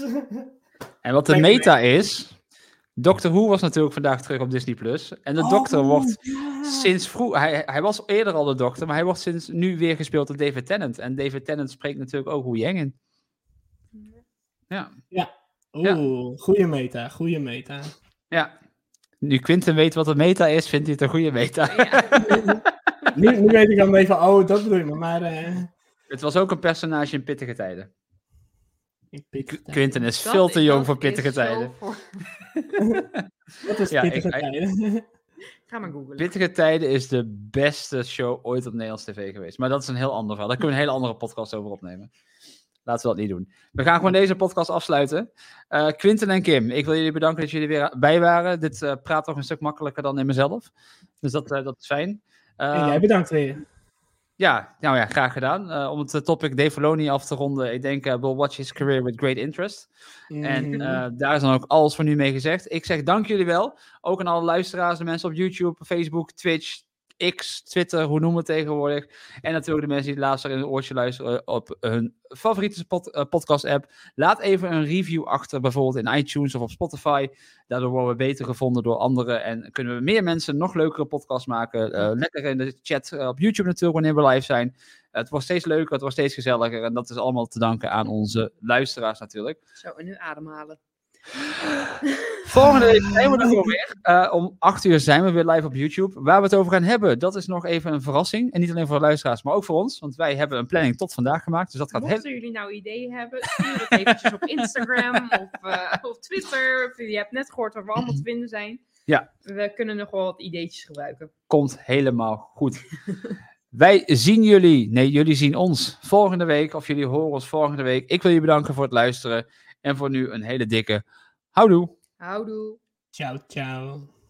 En wat de meta is... Doctor Who was natuurlijk vandaag terug op Disney+. Plus. En de dokter wordt sinds vroeg... Hij, hij was eerder al de dokter, maar hij wordt sinds nu weer gespeeld door David Tennant. En David Tennant spreekt natuurlijk ook Yang in. Ja, Ja. Oeh, goede meta, goede meta. ja. Nu Quinten weet wat de meta is, vindt hij het een goede meta. <laughs> Nu, nu weet ik dan even, oh, dat bedoel je maar. Maar eh, Het was ook een personage in Pittige Tijden. Quinten is Dat veel te jong voor Pittige Tijden. voor- <laughs> is Ja, pittige ik- tijden. Ga maar googlen. Pittige Tijden is de beste show ooit op Nederlands tv geweest. Maar dat is een heel ander verhaal. Daar kunnen we een hele andere podcast over opnemen. Laten we dat niet doen. We gaan gewoon deze podcast afsluiten. Eh Quinten en Kim, ik wil jullie bedanken dat jullie weer bij waren. Dit eh, praat toch een stuk makkelijker dan in mezelf. Dus dat, eh, dat is fijn. En jij bedankt weer. Ja, nou ja, graag gedaan. Eh, om het eh, topic Dave Filoni af te ronden. Ik denk, eh we'll watch his career with great interest. En Mhm. daar is dan ook alles voor nu mee gezegd. Ik zeg dank jullie wel. Ook aan alle luisteraars, de mensen op YouTube, Facebook, Twitch, X, Twitter, hoe noemen we het tegenwoordig. En natuurlijk de mensen die het laatst in het oortje luisteren op hun favoriete pod- eh, podcast-app. Laat even een review achter, bijvoorbeeld in iTunes of op Spotify. Daardoor worden we beter gevonden door anderen en kunnen we meer mensen nog leukere podcasts maken. Eh, lekker in de chat eh, op YouTube natuurlijk, wanneer we live zijn. het wordt steeds leuker, het wordt steeds gezelliger. En dat is allemaal te danken aan onze luisteraars natuurlijk. Zo, en nu ademhalen. Volgende week zijn we er gewoon weer. Eh, om 8 uur zijn we weer live op YouTube. Waar we het over gaan hebben, dat is nog even een verrassing. En niet alleen voor de luisteraars, maar ook voor ons. Want wij hebben een planning tot vandaag gemaakt. Dus dat gaat. Mochten jullie nou ideeën hebben, stuur het eventjes op Instagram <laughs> of eh, op Twitter. Of je hebt net gehoord waar we allemaal te vinden zijn. Ja, We kunnen nog wel wat ideetjes gebruiken. komt helemaal goed. <laughs> Wij zien jullie, nee, jullie zien ons volgende week. Of jullie horen ons volgende week. Ik wil je bedanken voor het luisteren. En voor nu een hele dikke houdoe. Houdoe. Ciao, ciao.